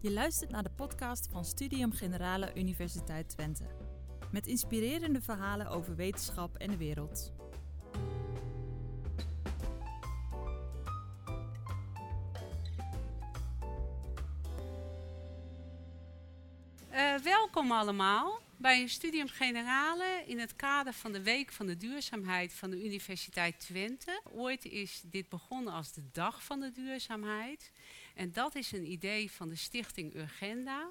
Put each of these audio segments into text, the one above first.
Je luistert naar de podcast van Studium Generale Universiteit Twente. Met inspirerende verhalen over wetenschap en de wereld. Uh, welkom allemaal bij Studium Generale in het kader van de Week van de Duurzaamheid van de Universiteit Twente. Ooit is dit begonnen als de Dag van de Duurzaamheid. En dat is een idee van de stichting Urgenda,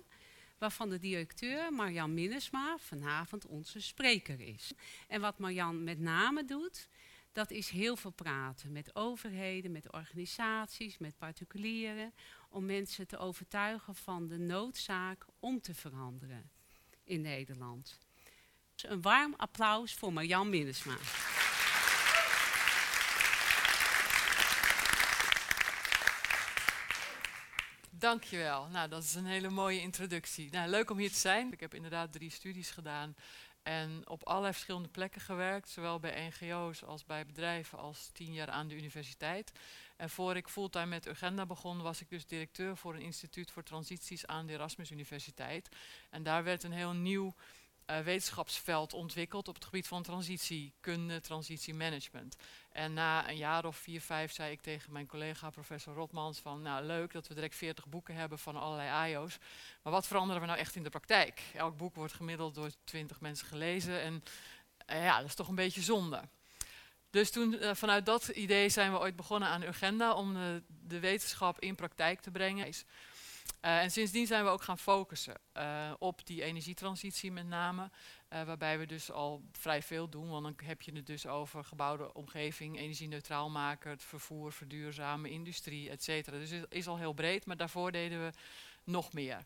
waarvan de directeur Marjan Minnesma vanavond onze spreker is. En wat Marjan met name doet, dat is heel veel praten met overheden, met organisaties, met particulieren, om mensen te overtuigen van de noodzaak om te veranderen in Nederland. Een warm applaus voor Marjan Minnesma. Dankjewel. Nou, dat is een hele mooie introductie. Nou, leuk om hier te zijn. Ik heb inderdaad drie studies gedaan en op allerlei verschillende plekken gewerkt, zowel bij NGO's als bij bedrijven als tien jaar aan de universiteit. En voor ik fulltime met Urgenda begon, was ik dus directeur voor een instituut voor transities aan de Erasmus Universiteit. En daar werd een heel nieuw uh, wetenschapsveld ontwikkeld op het gebied van transitiekunde, transitiemanagement. En na een jaar of vier, vijf zei ik tegen mijn collega professor Rotmans van, nou leuk dat we direct 40 boeken hebben van allerlei IO's, maar wat veranderen we nou echt in de praktijk? Elk boek wordt gemiddeld door 20 mensen gelezen en uh, ja, dat is toch een beetje zonde. Dus toen, uh, vanuit dat idee zijn we ooit begonnen aan Urgenda om de wetenschap in praktijk te brengen. Uh, en sindsdien zijn we ook gaan focussen uh, op die energietransitie met name. Uh, waarbij we dus al vrij veel doen, want dan heb je het dus over gebouwde omgeving, energie-neutraal maken, het vervoer, verduurzamen, industrie, et cetera. Dus het is al heel breed, maar daarvoor deden we nog meer.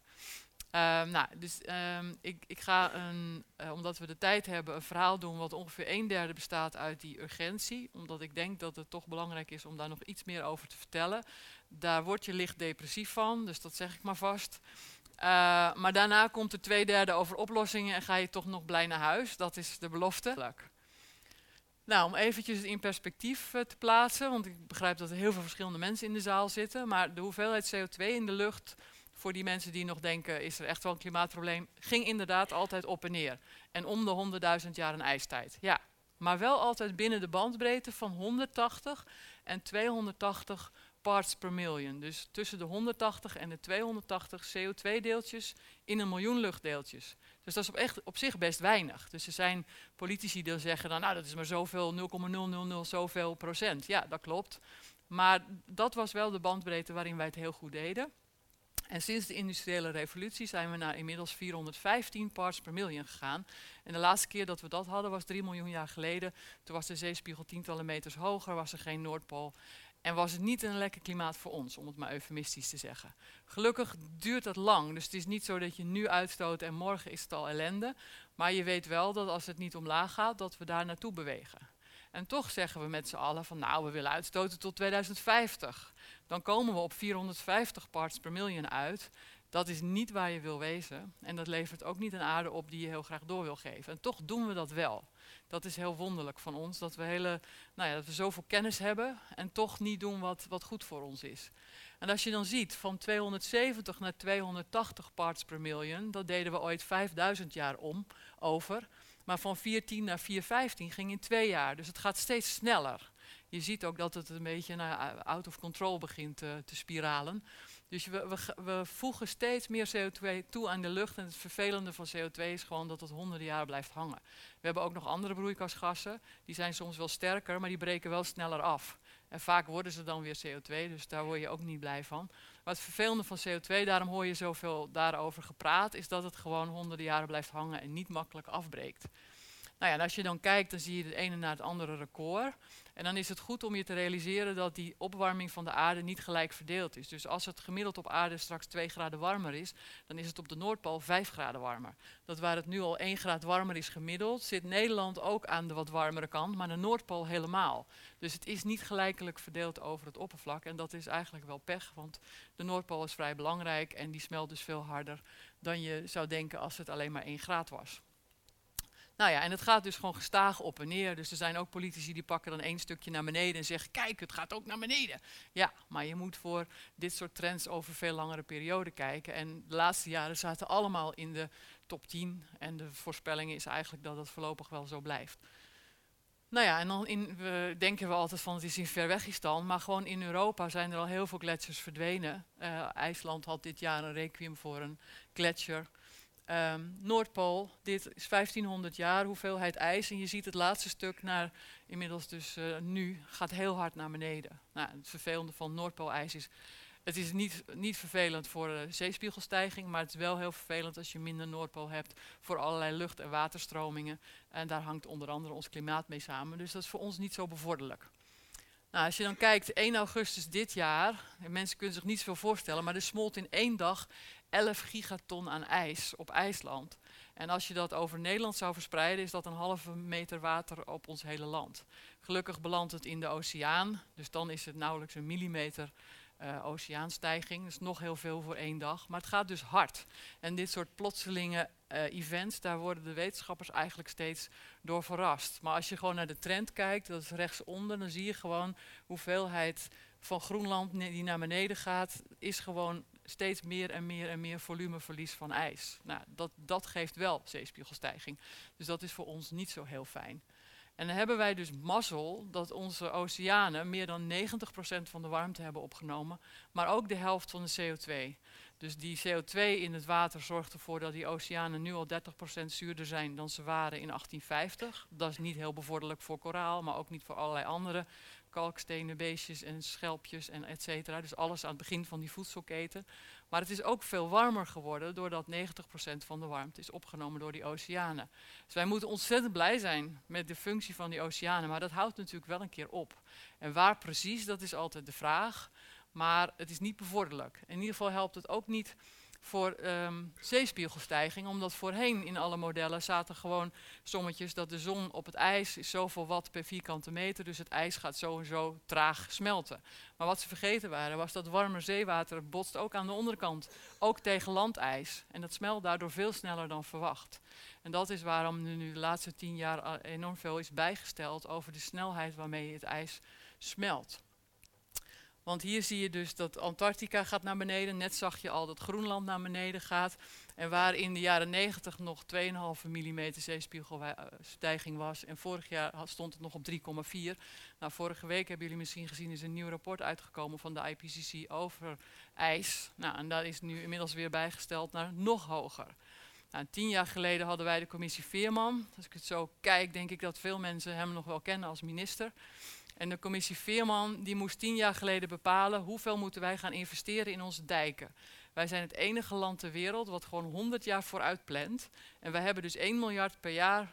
Um, nou, dus um, ik, ik, ga, een, uh, omdat we de tijd hebben, een verhaal doen wat ongeveer een derde bestaat uit die urgentie. Omdat ik denk dat het toch belangrijk is om daar nog iets meer over te vertellen. Daar word je licht depressief van, dus dat zeg ik maar vast. Uh, maar daarna komt er twee derde over oplossingen en ga je toch nog blij naar huis. Dat is de belofte. Nou, om eventjes het in perspectief uh, te plaatsen, want ik begrijp dat er heel veel verschillende mensen in de zaal zitten. Maar de hoeveelheid CO2 in de lucht voor die mensen die nog denken, is er echt wel een klimaatprobleem, ging inderdaad altijd op en neer. En om de 100.000 jaar een ijstijd. Ja, maar wel altijd binnen de bandbreedte van 180 en 280 parts per million. Dus tussen de 180 en de 280 CO2-deeltjes in een miljoen luchtdeeltjes. Dus dat is op, echt, op zich best weinig. Dus er zijn politici die zeggen dan, nou dat is maar zoveel, 0,000 zoveel procent. Ja, dat klopt. Maar dat was wel de bandbreedte waarin wij het heel goed deden. En sinds de industriële revolutie zijn we naar inmiddels 415 parts per million gegaan. En de laatste keer dat we dat hadden was 3 miljoen jaar geleden. Toen was de zeespiegel tientallen meters hoger, was er geen Noordpool. En was het niet een lekker klimaat voor ons, om het maar eufemistisch te zeggen. Gelukkig duurt dat lang, dus het is niet zo dat je nu uitstoot en morgen is het al ellende. Maar je weet wel dat als het niet omlaag gaat, dat we daar naartoe bewegen. En toch zeggen we met z'n allen van nou, we willen uitstoten tot 2050. Dan komen we op 450 parts per million uit. Dat is niet waar je wil wezen. En dat levert ook niet een aarde op die je heel graag door wil geven. En toch doen we dat wel. Dat is heel wonderlijk van ons, dat we, hele, nou ja, dat we zoveel kennis hebben en toch niet doen wat, wat goed voor ons is. En als je dan ziet van 270 naar 280 parts per million, dat deden we ooit 5000 jaar om over. Maar van 14 naar 415 ging in twee jaar. Dus het gaat steeds sneller. Je ziet ook dat het een beetje naar out of control begint uh, te spiralen. Dus we, we, we, voegen steeds meer CO2 toe aan de lucht. En het vervelende van CO2 is gewoon dat het honderden jaren blijft hangen. We hebben ook nog andere broeikasgassen. Die zijn soms wel sterker, maar die breken wel sneller af. En vaak worden ze dan weer CO2, dus daar word je ook niet blij van. Maar het vervelende van CO2, daarom hoor je zoveel daarover gepraat, is dat het gewoon honderden jaren blijft hangen en niet makkelijk afbreekt. Nou ja, en als je dan kijkt, dan zie je het ene na het andere record. En dan is het goed om je te realiseren dat die opwarming van de aarde niet gelijk verdeeld is. Dus als het gemiddeld op aarde straks 2 graden warmer is, dan is het op de Noordpool 5 graden warmer. Dat waar het nu al 1 graad warmer is gemiddeld, zit Nederland ook aan de wat warmere kant, maar de Noordpool helemaal. Dus het is niet gelijkelijk verdeeld over het oppervlak. En dat is eigenlijk wel pech, want de Noordpool is vrij belangrijk en die smelt dus veel harder dan je zou denken als het alleen maar 1 graad was. Nou ja, en het gaat dus gewoon gestaag op en neer. Dus er zijn ook politici die pakken dan één stukje naar beneden en zeggen: Kijk, het gaat ook naar beneden. Ja, maar je moet voor dit soort trends over veel langere perioden kijken. En de laatste jaren zaten allemaal in de top 10. En de voorspelling is eigenlijk dat het voorlopig wel zo blijft. Nou ja, en dan in, we denken we altijd van het is in Verwegistan, maar gewoon in Europa zijn er al heel veel gletsjers verdwenen. Uh, IJsland had dit jaar een requiem voor een gletsjer. Um, Noordpool, dit is 1500 jaar hoeveelheid ijs. En je ziet het laatste stuk naar inmiddels dus uh, nu gaat heel hard naar beneden. Nou, het vervelende van Noordpoolijs is, het is niet, niet vervelend voor de zeespiegelstijging, maar het is wel heel vervelend als je minder Noordpool hebt voor allerlei lucht- en waterstromingen. En daar hangt onder andere ons klimaat mee samen. Dus dat is voor ons niet zo bevorderlijk. Nou, als je dan kijkt, 1 augustus dit jaar, mensen kunnen zich niet zoveel voorstellen, maar er smolt in één dag 11 gigaton aan ijs op IJsland. En als je dat over Nederland zou verspreiden, is dat een halve meter water op ons hele land. Gelukkig belandt het in de oceaan, dus dan is het nauwelijks een millimeter uh, oceaanstijging. Dat is nog heel veel voor één dag, maar het gaat dus hard. En dit soort plotselinge uh, events, daar worden de wetenschappers eigenlijk steeds door verrast. Maar als je gewoon naar de trend kijkt, dat is rechtsonder, dan zie je gewoon hoeveelheid van Groenland die naar beneden gaat, is gewoon steeds meer en meer en meer volumeverlies van ijs. Nou, dat, dat geeft wel zeespiegelstijging. Dus dat is voor ons niet zo heel fijn. En dan hebben wij dus mazzel dat onze oceanen meer dan 90% van de warmte hebben opgenomen, maar ook de helft van de CO2. Dus die CO2 in het water zorgt ervoor dat die oceanen nu al 30% zuurder zijn dan ze waren in 1850. Dat is niet heel bevorderlijk voor koraal, maar ook niet voor allerlei andere kalkstenen beestjes en schelpjes en et cetera. Dus alles aan het begin van die voedselketen. Maar het is ook veel warmer geworden doordat 90% van de warmte is opgenomen door die oceanen. Dus wij moeten ontzettend blij zijn met de functie van die oceanen, maar dat houdt natuurlijk wel een keer op. En waar precies, dat is altijd de vraag. Maar het is niet bevorderlijk. In ieder geval helpt het ook niet voor um, zeespiegelstijging. Omdat voorheen in alle modellen zaten gewoon sommetjes dat de zon op het ijs is zoveel watt per vierkante meter. Dus het ijs gaat zo en zo traag smelten. Maar wat ze vergeten waren was dat warme zeewater botst ook aan de onderkant. Ook tegen landijs. En dat smelt daardoor veel sneller dan verwacht. En dat is waarom nu de laatste tien jaar enorm veel is bijgesteld over de snelheid waarmee het ijs smelt. Want hier zie je dus dat Antarctica gaat naar beneden. Net zag je al dat Groenland naar beneden gaat. En waar in de jaren 90 nog 2,5 mm zeespiegelstijging was. En vorig jaar stond het nog op 3,4. Nou, vorige week hebben jullie misschien gezien, is een nieuw rapport uitgekomen van de IPCC over ijs. Nou, en daar is nu inmiddels weer bijgesteld naar nog hoger. Nou, tien jaar geleden hadden wij de commissie Veerman. Als ik het zo kijk, denk ik dat veel mensen hem nog wel kennen als minister. En de commissie Veerman die moest tien jaar geleden bepalen hoeveel moeten wij gaan investeren in onze dijken. Wij zijn het enige land ter wereld wat gewoon 100 jaar vooruit plant. En wij hebben dus 1 miljard per jaar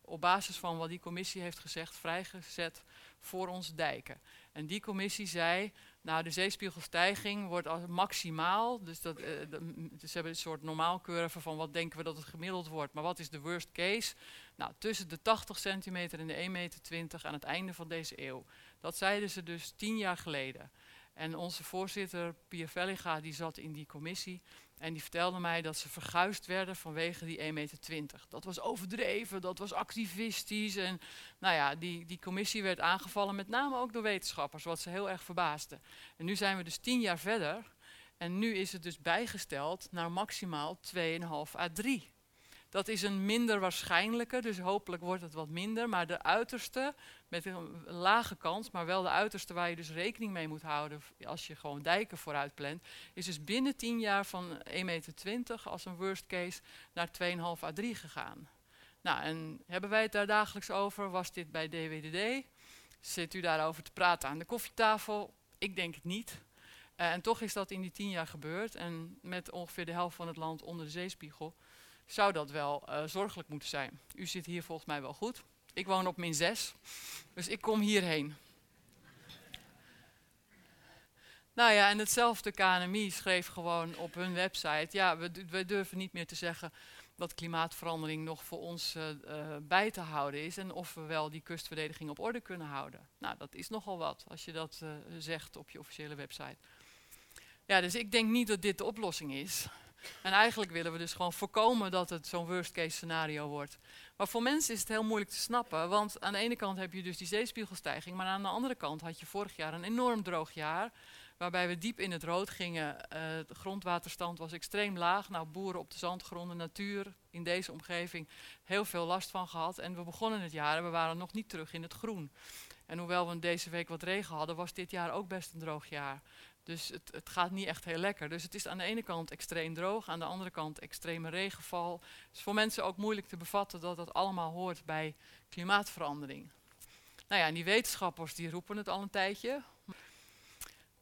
op basis van wat die commissie heeft gezegd vrijgezet voor onze dijken. En die commissie zei, nou de zeespiegelstijging wordt als maximaal, dus, dat, uh, ze hebben een soort normaalcurve van wat denken we dat het gemiddeld wordt, maar wat is de worst case? Nou, tussen de 80 centimeter en de 1,20 meter aan het einde van deze eeuw. Dat zeiden ze dus tien jaar geleden. En onze voorzitter, Pia Velliga, die zat in die commissie. En die vertelde mij dat ze verguisd werden vanwege die 1,20 meter. Dat was overdreven, dat was activistisch. En nou ja, die, die commissie werd aangevallen, met name ook door wetenschappers, wat ze heel erg verbaasde. En nu zijn we dus tien jaar verder. En nu is het dus bijgesteld naar maximaal 2,5 à 3 dat is een minder waarschijnlijke, dus hopelijk wordt het wat minder. Maar de uiterste, met een lage kans, maar wel de uiterste waar je dus rekening mee moet houden als je gewoon dijken vooruit plant, is dus binnen 10 jaar van 1,20 meter als een worst case naar 2,5 à 3 gegaan. Nou, en hebben wij het daar dagelijks over? Was dit bij DWDD? Zit u daarover te praten aan de koffietafel? Ik denk het niet. Uh, en toch is dat in die 10 jaar gebeurd en met ongeveer de helft van het land onder de zeespiegel zou dat wel uh, zorgelijk moeten zijn. U zit hier volgens mij wel goed. Ik woon op min 6, dus ik kom hierheen. Nou ja, en hetzelfde KNMI schreef gewoon op hun website: ja, we, we durven niet meer te zeggen dat klimaatverandering nog voor ons uh, uh, bij te houden is en of we wel die kustverdediging op orde kunnen houden. Nou, dat is nogal wat als je dat zegt op je officiële website. Ja, dus ik denk niet dat dit de oplossing is. En eigenlijk willen we dus gewoon voorkomen dat het zo'n worst case scenario wordt. Maar voor mensen is het heel moeilijk te snappen, want aan de ene kant heb je dus die zeespiegelstijging, maar aan de andere kant had je vorig jaar een enorm droog jaar, waarbij we diep in het rood gingen. Uh, de grondwaterstand was extreem laag. Nou, boeren op de zandgronden, natuur in deze omgeving, heel veel last van gehad. En we begonnen het jaar en we waren nog niet terug in het groen. En hoewel we deze week wat regen hadden, was dit jaar ook best een droog jaar. Dus het, het, gaat niet echt heel lekker. Dus het is aan de ene kant extreem droog, aan de andere kant extreme regenval. Het is voor mensen ook moeilijk te bevatten dat dat allemaal hoort bij klimaatverandering. Nou ja, en die wetenschappers die roepen het al een tijdje.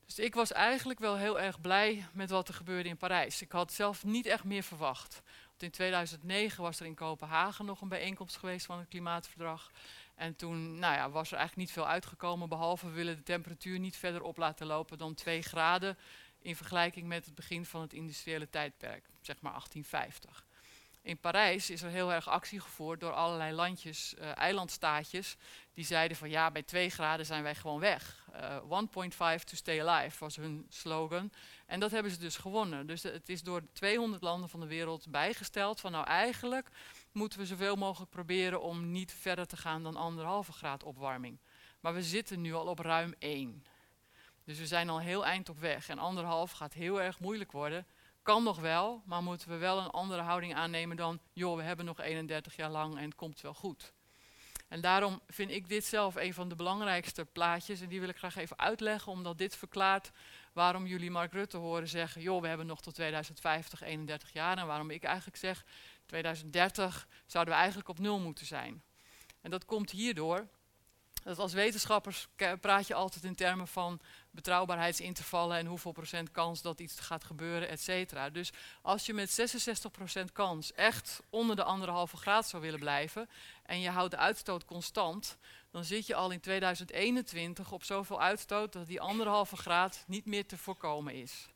Dus ik was eigenlijk wel heel erg blij met wat er gebeurde in Parijs. Ik had zelf niet echt meer verwacht. Want in 2009 was er in Kopenhagen nog een bijeenkomst geweest van het klimaatverdrag. En toen nou ja, was er eigenlijk niet veel uitgekomen, behalve we willen de temperatuur niet verder op laten lopen dan 2 graden in vergelijking met het begin van het industriële tijdperk, zeg maar 1850. In Parijs is er heel erg actie gevoerd door allerlei landjes, uh, eilandstaatjes, die zeiden van ja, bij 2 graden zijn wij gewoon weg. Uh, eh, 1.5 to stay alive was hun slogan. En dat hebben ze dus gewonnen. Dus het is door 200 landen van de wereld bijgesteld van nou eigenlijk moeten we zoveel mogelijk proberen om niet verder te gaan dan anderhalve graad opwarming. Maar we zitten nu al op ruim 1. Dus we zijn al heel eind op weg. En anderhalf gaat heel erg moeilijk worden. Kan nog wel, maar moeten we wel een andere houding aannemen dan, joh, we hebben nog 31 jaar lang en het komt wel goed. En daarom vind ik dit zelf een van de belangrijkste plaatjes. En die wil ik graag even uitleggen, omdat dit verklaart waarom jullie Mark Rutte horen zeggen, joh, we hebben nog tot 2050 31 jaar. En waarom ik eigenlijk zeg, 2030 zouden we eigenlijk op nul moeten zijn. En dat komt hierdoor dat als wetenschappers praat je altijd in termen van betrouwbaarheidsintervallen en hoeveel procent kans dat iets gaat gebeuren, et cetera. Dus als je met 66 procent kans echt onder de anderhalve graad zou willen blijven en je houdt de uitstoot constant, dan zit je al in 2021 op zoveel uitstoot dat die anderhalve graad niet meer te voorkomen is.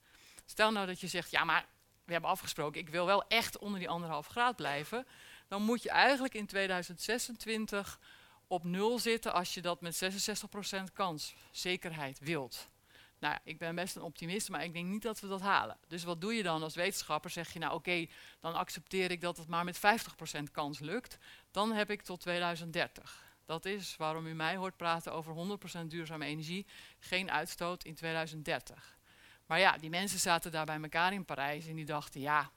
Stel nou dat je zegt, ja maar we hebben afgesproken, ik wil wel echt onder die anderhalf graad blijven, dan moet je eigenlijk in 2026 op nul zitten als je dat met 66% kans, zekerheid wilt. Nou, ik ben best een optimist, maar ik denk niet dat we dat halen. Dus wat doe je dan als wetenschapper? Zeg je nou oké, dan accepteer ik dat het maar met 50% kans lukt. Dan heb ik tot 2030. Dat is waarom u mij hoort praten over 100% duurzame energie, geen uitstoot in 2030. Maar ja, die mensen zaten daar bij elkaar in Parijs en die dachten, ja,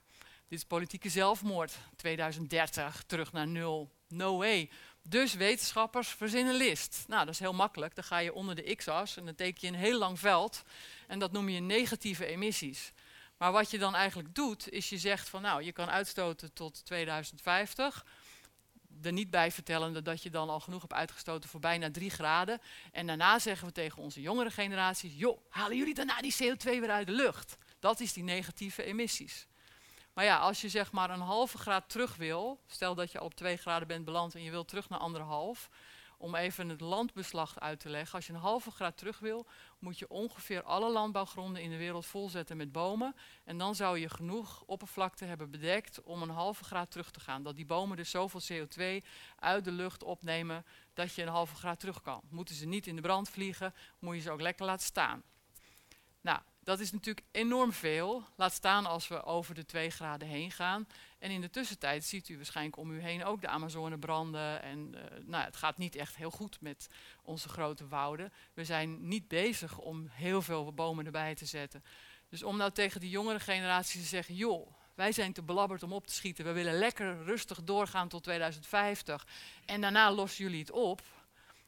dit is politieke zelfmoord. 2030, terug naar nul. No way. Dus wetenschappers verzinnen list. Nou, dat is heel makkelijk. Dan ga je onder de x-as en dan teken je een heel lang veld. En dat noem je negatieve emissies. Maar wat je dan eigenlijk doet, is je zegt van nou, je kan uitstoten tot 2050 er niet bij vertellende dat je dan al genoeg hebt uitgestoten voor bijna 3 graden. En daarna zeggen we tegen onze jongere generaties, joh, halen jullie daarna die CO2 weer uit de lucht? Dat is die negatieve emissies. Maar ja, als je zeg maar een halve graad terug wil, stel dat je op 2 graden bent beland en je wilt terug naar anderhalf, om even het landbeslag uit te leggen. Als je een halve graad terug wil, moet je ongeveer alle landbouwgronden in de wereld volzetten met bomen. En dan zou je genoeg oppervlakte hebben bedekt om een halve graad terug te gaan. Dat die bomen dus zoveel CO2 uit de lucht opnemen dat je een halve graad terug kan. Moeten ze niet in de brand vliegen, moet je ze ook lekker laten staan. Nou, dat is natuurlijk enorm veel. Laat staan als we over de 2 graden heen gaan. En in de tussentijd ziet u waarschijnlijk om u heen ook de Amazone branden. En uh, nou, het gaat niet echt heel goed met onze grote wouden. We zijn niet bezig om heel veel bomen erbij te zetten. Dus om nou tegen die jongere generatie te zeggen, joh, wij zijn te belabberd om op te schieten. We willen lekker rustig doorgaan tot 2050. En daarna lossen jullie het op.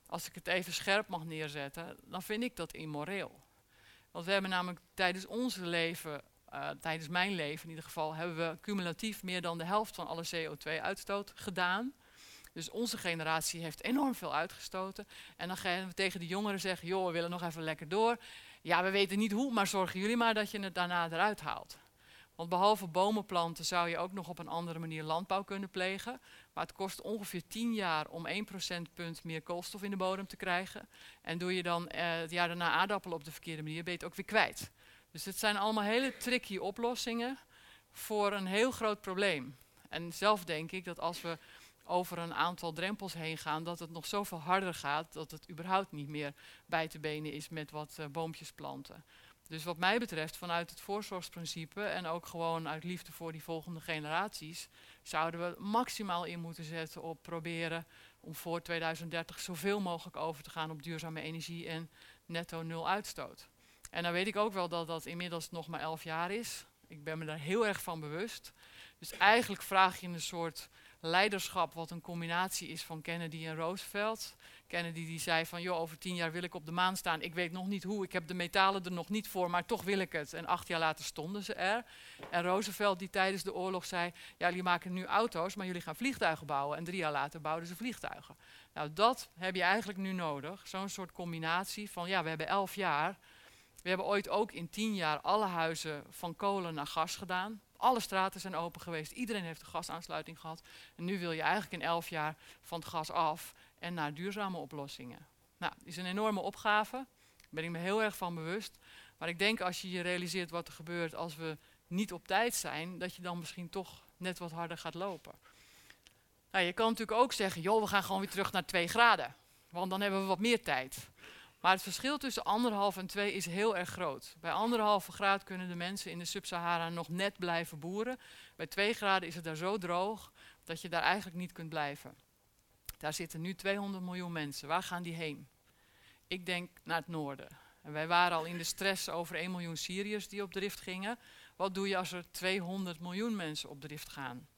Als ik het even scherp mag neerzetten, dan vind ik dat immoreel. Want we hebben namelijk tijdens ons leven, uh, tijdens mijn leven in ieder geval, hebben we cumulatief meer dan de helft van alle CO2-uitstoot gedaan. Dus onze generatie heeft enorm veel uitgestoten. En dan gaan we tegen de jongeren zeggen, joh, we willen nog even lekker door. Ja, we weten niet hoe, maar zorgen jullie maar dat je het daarna eruit haalt. Want behalve bomen planten zou je ook nog op een andere manier landbouw kunnen plegen. Maar het kost ongeveer 10 jaar om 1 procentpunt meer koolstof in de bodem te krijgen. En doe je dan eh, het jaar daarna aardappelen op de verkeerde manier, ben je het ook weer kwijt. Dus het zijn allemaal hele tricky oplossingen voor een heel groot probleem. En zelf denk ik dat als we over een aantal drempels heen gaan, dat het nog zoveel harder gaat dat het überhaupt niet meer bij te benen is met wat uh, boompjes planten. Dus wat mij betreft, vanuit het voorzorgsprincipe en ook gewoon uit liefde voor die volgende generaties, zouden we maximaal in moeten zetten op proberen om voor 2030 zoveel mogelijk over te gaan op duurzame energie en netto nul uitstoot. En dan weet ik ook wel dat dat inmiddels nog maar elf jaar is. Ik ben me daar heel erg van bewust. Dus eigenlijk vraag je een soort leiderschap wat een combinatie is van Kennedy en Roosevelt. Kennedy die zei van, joh, over tien jaar wil ik op de maan staan. Ik weet nog niet hoe, ik heb de metalen er nog niet voor, maar toch wil ik het. En acht jaar later stonden ze er. En Roosevelt die tijdens de oorlog zei, ja, jullie maken nu auto's, maar jullie gaan vliegtuigen bouwen. En drie jaar later bouwden ze vliegtuigen. Nou, dat heb je eigenlijk nu nodig. Zo'n soort combinatie van, ja, we hebben elf jaar. We hebben ooit ook in tien jaar alle huizen van kolen naar gas gedaan. Alle straten zijn open geweest. Iedereen heeft een gasaansluiting gehad. En nu wil je eigenlijk in elf jaar van het gas af en naar duurzame oplossingen. Nou, is een enorme opgave. Daar ben ik me heel erg van bewust. Maar ik denk als je je realiseert wat er gebeurt als we niet op tijd zijn, dat je dan misschien toch net wat harder gaat lopen. Nou, je kan natuurlijk ook zeggen, joh, we gaan gewoon weer terug naar 2 graden. Want dan hebben we wat meer tijd. Maar het verschil tussen anderhalf en twee is heel erg groot. Bij anderhalve graad kunnen de mensen in de Sub-Sahara nog net blijven boeren. Bij twee graden is het daar zo droog dat je daar eigenlijk niet kunt blijven. Daar zitten nu 200 miljoen mensen. Waar gaan die heen? Ik denk naar het noorden. En wij waren al in de stress over 1 miljoen Syriërs die op drift gingen. Wat doe je als er 200 miljoen mensen op drift gaan?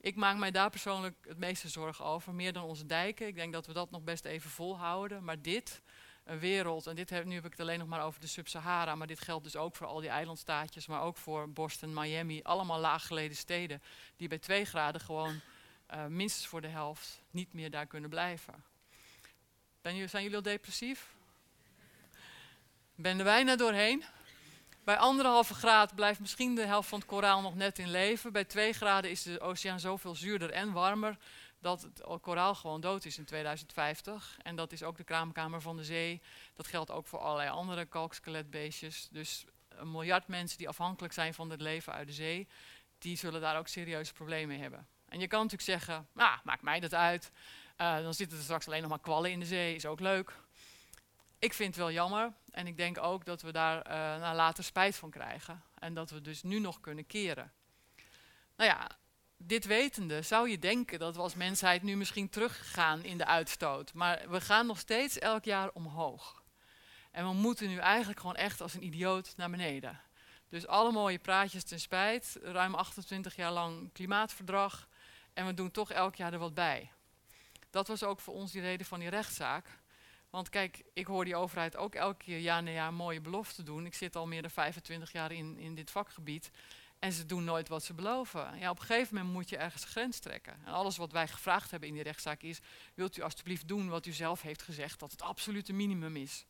Ik maak mij daar persoonlijk het meeste zorgen over, meer dan onze dijken. Ik denk dat we dat nog best even volhouden. Maar dit, een wereld, en dit heb, nu heb ik het alleen nog maar over de Sub-Sahara, maar dit geldt dus ook voor al die eilandstaatjes, maar ook voor Boston, Miami, allemaal laaggeleden steden, die bij 2 graden gewoon uh, minstens voor de helft niet meer daar kunnen blijven. Ben, zijn jullie al depressief? Ben er bijna doorheen? Bij anderhalve graad blijft misschien de helft van het koraal nog net in leven. Bij twee graden is de oceaan zoveel zuurder en warmer dat het koraal gewoon dood is in 2050. En dat is ook de kraamkamer van de zee. Dat geldt ook voor allerlei andere kalkskeletbeestjes. Dus een miljard mensen die afhankelijk zijn van het leven uit de zee, die zullen daar ook serieuze problemen hebben. En je kan natuurlijk zeggen, nou, maakt mij dat uit. Uh, dan zitten er straks alleen nog maar kwallen in de zee, is ook leuk. Ik vind het wel jammer en ik denk ook dat we daar uh, nou, later spijt van krijgen. En dat we dus nu nog kunnen keren. Nou ja, dit wetende zou je denken dat we als mensheid nu misschien teruggaan in de uitstoot. Maar we gaan nog steeds elk jaar omhoog. En we moeten nu eigenlijk gewoon echt als een idioot naar beneden. Dus alle mooie praatjes ten spijt, ruim 28 jaar lang klimaatverdrag. En we doen toch elk jaar er wat bij. Dat was ook voor ons die reden van die rechtszaak. Want kijk, ik hoor die overheid ook elke keer jaar na jaar mooie beloften doen. Ik zit al meer dan 25 jaar in, in dit vakgebied. En ze doen nooit wat ze beloven. Ja, op een gegeven moment moet je ergens een grens trekken. En alles wat wij gevraagd hebben in die rechtszaak is... wilt u alstublieft doen wat u zelf heeft gezegd... dat het absolute minimum is.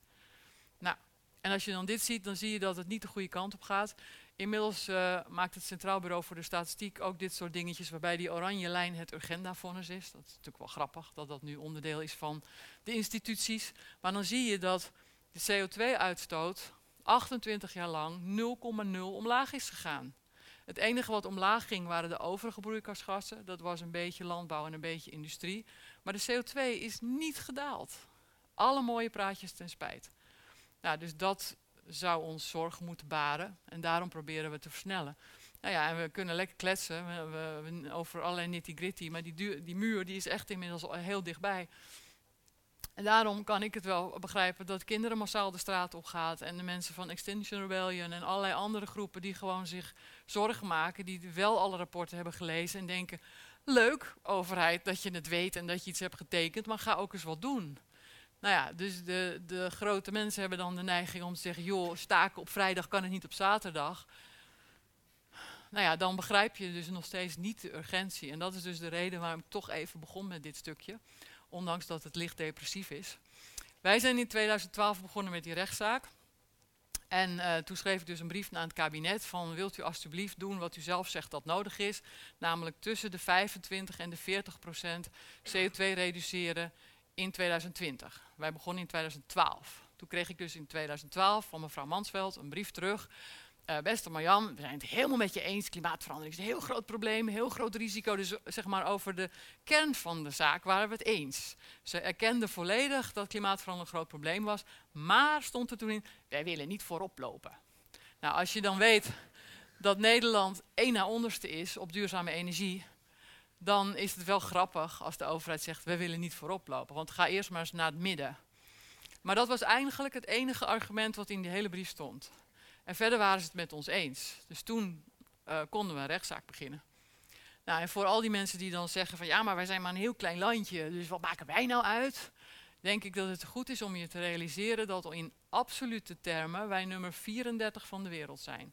Nou, en als je dan dit ziet, dan zie je dat het niet de goede kant op gaat. Inmiddels uh, maakt het Centraal Bureau voor de Statistiek ook dit soort dingetjes waarbij die oranje lijn het Urgenda-vonnis is. Dat is natuurlijk wel grappig dat dat nu onderdeel is van de instituties. Maar dan zie je dat de CO2-uitstoot 28 jaar lang 0,0 omlaag is gegaan. Het enige wat omlaag ging waren de overige broeikasgassen. Dat was een beetje landbouw en een beetje industrie. Maar de CO2 is niet gedaald. Alle mooie praatjes ten spijt. Nou, dus dat zou ons zorgen moeten baren. En daarom proberen we te versnellen. Nou ja, en we kunnen lekker kletsen we, over allerlei nitty-gritty, maar die, die muur die is echt inmiddels heel dichtbij. En daarom kan ik het wel begrijpen dat kinderen massaal de straat op gaan en de mensen van Extinction Rebellion en allerlei andere groepen die gewoon zich zorgen maken, die wel alle rapporten hebben gelezen en denken, leuk overheid dat je het weet en dat je iets hebt getekend, maar ga ook eens wat doen. Nou ja, dus de, de grote mensen hebben dan de neiging om te zeggen, joh, staken op vrijdag kan het niet op zaterdag. Nou ja, dan begrijp je dus nog steeds niet de urgentie. En dat is dus de reden waarom ik toch even begon met dit stukje. Ondanks dat het licht depressief is. Wij zijn in 2012 begonnen met die rechtszaak. En uh, toen schreef ik dus een brief naar het kabinet van wilt u alstublieft doen wat u zelf zegt dat nodig is. Namelijk tussen de 25 en de 40 procent CO2 reduceren in 2020. Wij begonnen in 2012. Toen kreeg ik dus in 2012 van mevrouw Mansveld een brief terug. uh, beste Marjan, we zijn het helemaal met je eens. Klimaatverandering is een heel groot probleem, heel groot risico. Dus zeg maar over de kern van de zaak waren we het eens. Ze erkenden volledig dat klimaatverandering een groot probleem was. Maar stond er toen in, wij willen niet voorop lopen. Nou, als je dan weet dat Nederland één na onderste is op duurzame energie, dan is het wel grappig als de overheid zegt, wij willen niet voorop lopen. Want ga eerst maar eens naar het midden. Maar dat was eigenlijk het enige argument wat in die hele brief stond. En verder waren ze het met ons eens. Dus toen uh, konden we een rechtszaak beginnen. Nou, en voor al die mensen die dan zeggen van ja, maar wij zijn maar een heel klein landje, dus wat maken wij nou uit? Denk ik dat het goed is om je te realiseren dat in absolute termen wij nummer 34 van de wereld zijn.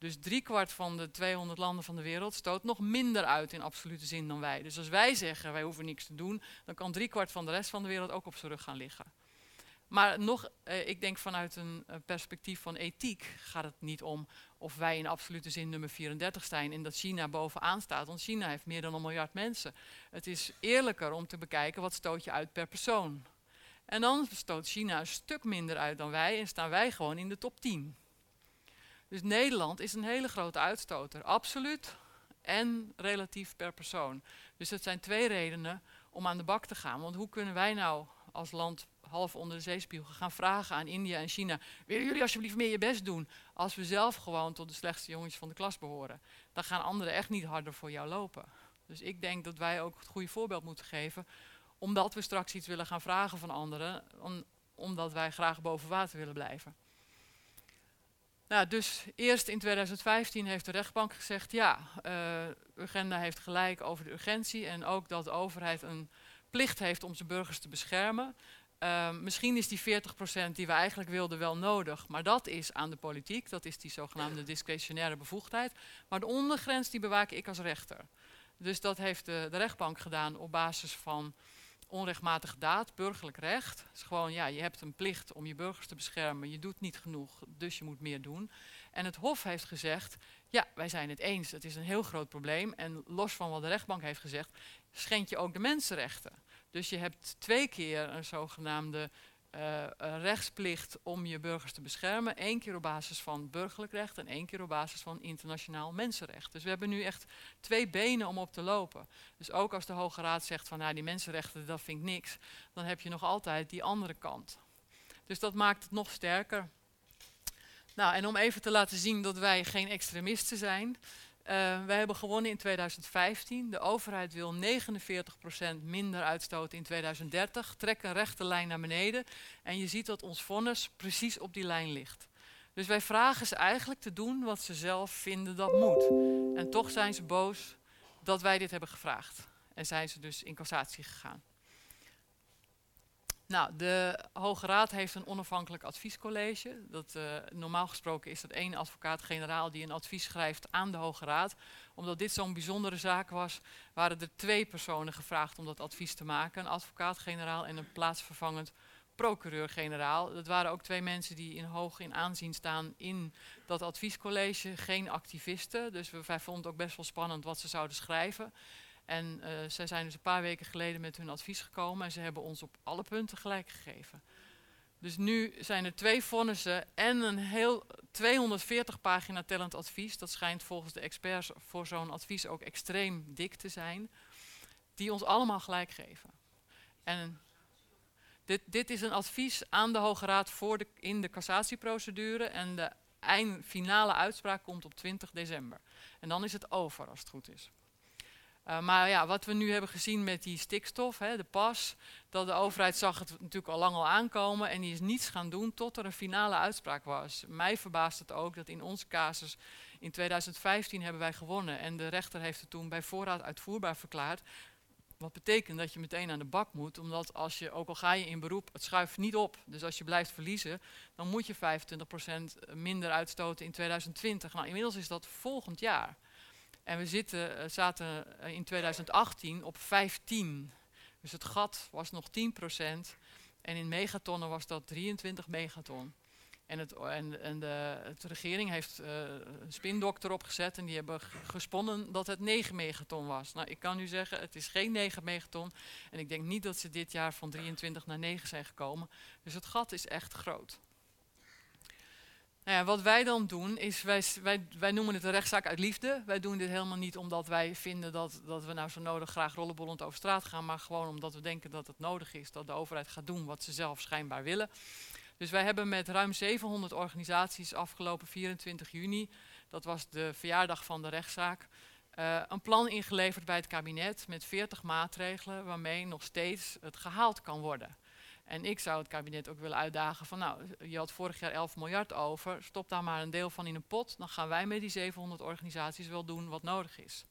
Dus driekwart van de 200 landen van de wereld stoot nog minder uit in absolute zin dan wij. Dus als wij zeggen wij hoeven niks te doen, dan kan driekwart van de rest van de wereld ook op zijn rug gaan liggen. Maar nog, eh, ik denk vanuit een uh, perspectief van ethiek gaat het niet om of wij in absolute zin nummer 34 zijn en dat China bovenaan staat. Want China heeft meer dan een miljard mensen. Het is eerlijker om te bekijken wat stoot je uit per persoon. En dan stoot China een stuk minder uit dan wij en staan wij gewoon in de top 10. Dus Nederland is een hele grote uitstoter, absoluut en relatief per persoon. Dus dat zijn twee redenen om aan de bak te gaan. Want hoe kunnen wij nou als land half onder de zeespiegel gaan vragen aan India en China: willen jullie alsjeblieft meer je best doen? Als we zelf gewoon tot de slechtste jongetjes van de klas behoren, dan gaan anderen echt niet harder voor jou lopen. Dus ik denk dat wij ook het goede voorbeeld moeten geven, omdat we straks iets willen gaan vragen van anderen, omdat wij graag boven water willen blijven. Nou, dus eerst in 2015 heeft de rechtbank gezegd, ja, uh, Urgenda heeft gelijk over de urgentie en ook dat de overheid een plicht heeft om zijn burgers te beschermen. Uh, misschien is die 40% die we eigenlijk wilden wel nodig, maar dat is aan de politiek, dat is die zogenaamde discretionaire bevoegdheid. Maar de ondergrens die bewaak ik als rechter. Dus dat heeft de, de rechtbank gedaan op basis van onrechtmatige daad, burgerlijk recht. Is gewoon, ja, je hebt een plicht om je burgers te beschermen, je doet niet genoeg, dus je moet meer doen. En het Hof heeft gezegd, ja, wij zijn het eens, het is een heel groot probleem. En los van wat de rechtbank heeft gezegd, schend je ook de mensenrechten. Dus je hebt twee keer een zogenaamde uh, rechtsplicht om je burgers te beschermen. Eén keer op basis van burgerlijk recht en één keer op basis van internationaal mensenrecht. Dus we hebben nu echt twee benen om op te lopen. Dus ook als de Hoge Raad zegt van nou die mensenrechten dat vind ik niks, dan heb je nog altijd die andere kant. Dus dat maakt het nog sterker. Nou, en om even te laten zien dat wij geen extremisten zijn. Uh, wij hebben gewonnen in 2015. De overheid wil 49% minder uitstoten in 2030. Trek een rechte lijn naar beneden. En je ziet dat ons vonnis precies op die lijn ligt. Dus wij vragen ze eigenlijk te doen wat ze zelf vinden dat moet. En toch zijn ze boos dat wij dit hebben gevraagd. En zijn ze dus in cassatie gegaan. Nou, de Hoge Raad heeft een onafhankelijk adviescollege. Dat, uh, normaal gesproken is dat één advocaat-generaal die een advies schrijft aan de Hoge Raad. Omdat dit zo'n bijzondere zaak was, waren er twee personen gevraagd om dat advies te maken. Een advocaat-generaal en een plaatsvervangend procureur-generaal. Dat waren ook twee mensen die in hoog in aanzien staan in dat adviescollege. Geen activisten, dus we, wij vonden het ook best wel spannend wat ze zouden schrijven. En uh, zij zijn dus een paar weken geleden met hun advies gekomen en ze hebben ons op alle punten gelijk gegeven. Dus nu zijn er twee vonnissen en een heel 240 pagina tellend advies. Dat schijnt volgens de experts voor zo'n advies ook extreem dik te zijn. Die ons allemaal gelijk geven. En dit, dit is een advies aan de Hoge Raad voor de, in de cassatieprocedure. En de eind, finale uitspraak komt op 20 december. En dan is het over als het goed is. Uh, maar ja, wat we nu hebben gezien met die stikstof, hè, de pas, dat de overheid zag het natuurlijk al lang al aankomen en die is niets gaan doen tot er een finale uitspraak was. Mij verbaast het ook dat in onze casus in 2015 hebben wij gewonnen en de rechter heeft het toen bij voorraad uitvoerbaar verklaard. Wat betekent dat je meteen aan de bak moet, omdat als je, ook al ga je in beroep, het schuift niet op. Dus als je blijft verliezen, dan moet je 25% minder uitstoten in 2020. Nou, inmiddels is dat volgend jaar. En we zitten, eh, zaten eh, in 2018 op 15. Dus het gat was nog 10%. En in megatonnen was dat 23 megaton. En, het, en, de, de, regering heeft uh, een spindokter opgezet en die hebben gesponnen dat het 9 megaton was. Nou, ik kan nu zeggen, het is geen 9 megaton. En ik denk niet dat ze dit jaar van 23 naar 9 zijn gekomen. Dus het gat is echt groot. Nou wat wij dan doen is, wij, wij, wij noemen het een rechtszaak uit liefde. Wij doen dit helemaal niet omdat wij vinden dat, dat we nou zo nodig graag rollenbollend over straat gaan, maar gewoon omdat we denken dat het nodig is dat de overheid gaat doen wat ze zelf schijnbaar willen. Dus wij hebben met ruim 700 organisaties afgelopen 24 juni, dat was de verjaardag van de rechtszaak, uh, een plan ingeleverd bij het kabinet met 40 maatregelen waarmee nog steeds het gehaald kan worden. En ik zou het kabinet ook willen uitdagen van nou, je had vorig jaar 11 miljard over, stop daar maar een deel van in een pot, dan gaan wij met die 700 organisaties wel doen wat nodig is.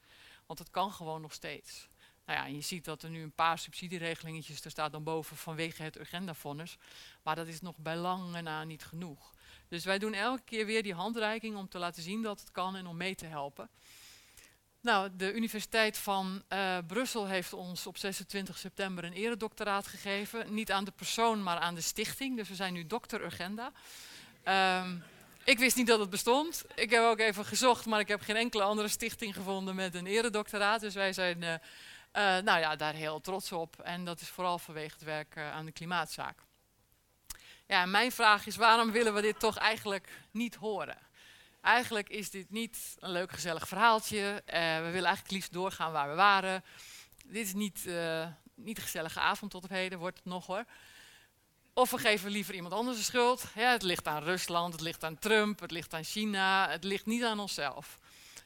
Want het kan gewoon nog steeds. Nou ja, je ziet dat er nu een paar subsidieregelingetjes, er staat dan boven vanwege het agendafonds, maar dat is nog bij lange na niet genoeg. Dus wij doen elke keer weer die handreiking om te laten zien dat het kan en om mee te helpen. Nou, de Universiteit van uh, Brussel heeft ons op 26 september een eredoctoraat gegeven. Niet aan de persoon, maar aan de stichting. Dus we zijn nu dokter Urgenda. Um, ik wist niet dat het bestond. Ik heb ook even gezocht, maar ik heb geen enkele andere stichting gevonden met een eredoctoraat. Dus wij zijn uh, uh, nou ja, daar heel trots op. En dat is vooral vanwege het werk aan de klimaatzaak. Ja, mijn vraag is, waarom willen we dit toch eigenlijk niet horen? Eigenlijk is dit niet een leuk gezellig verhaaltje. Uh, we willen eigenlijk liefst doorgaan waar we waren. Dit is niet, uh, niet een gezellige avond tot op heden, wordt het nog hoor. Of we geven liever iemand anders de schuld. Ja, het ligt aan Rusland, het ligt aan Trump, het ligt aan China, het ligt niet aan onszelf.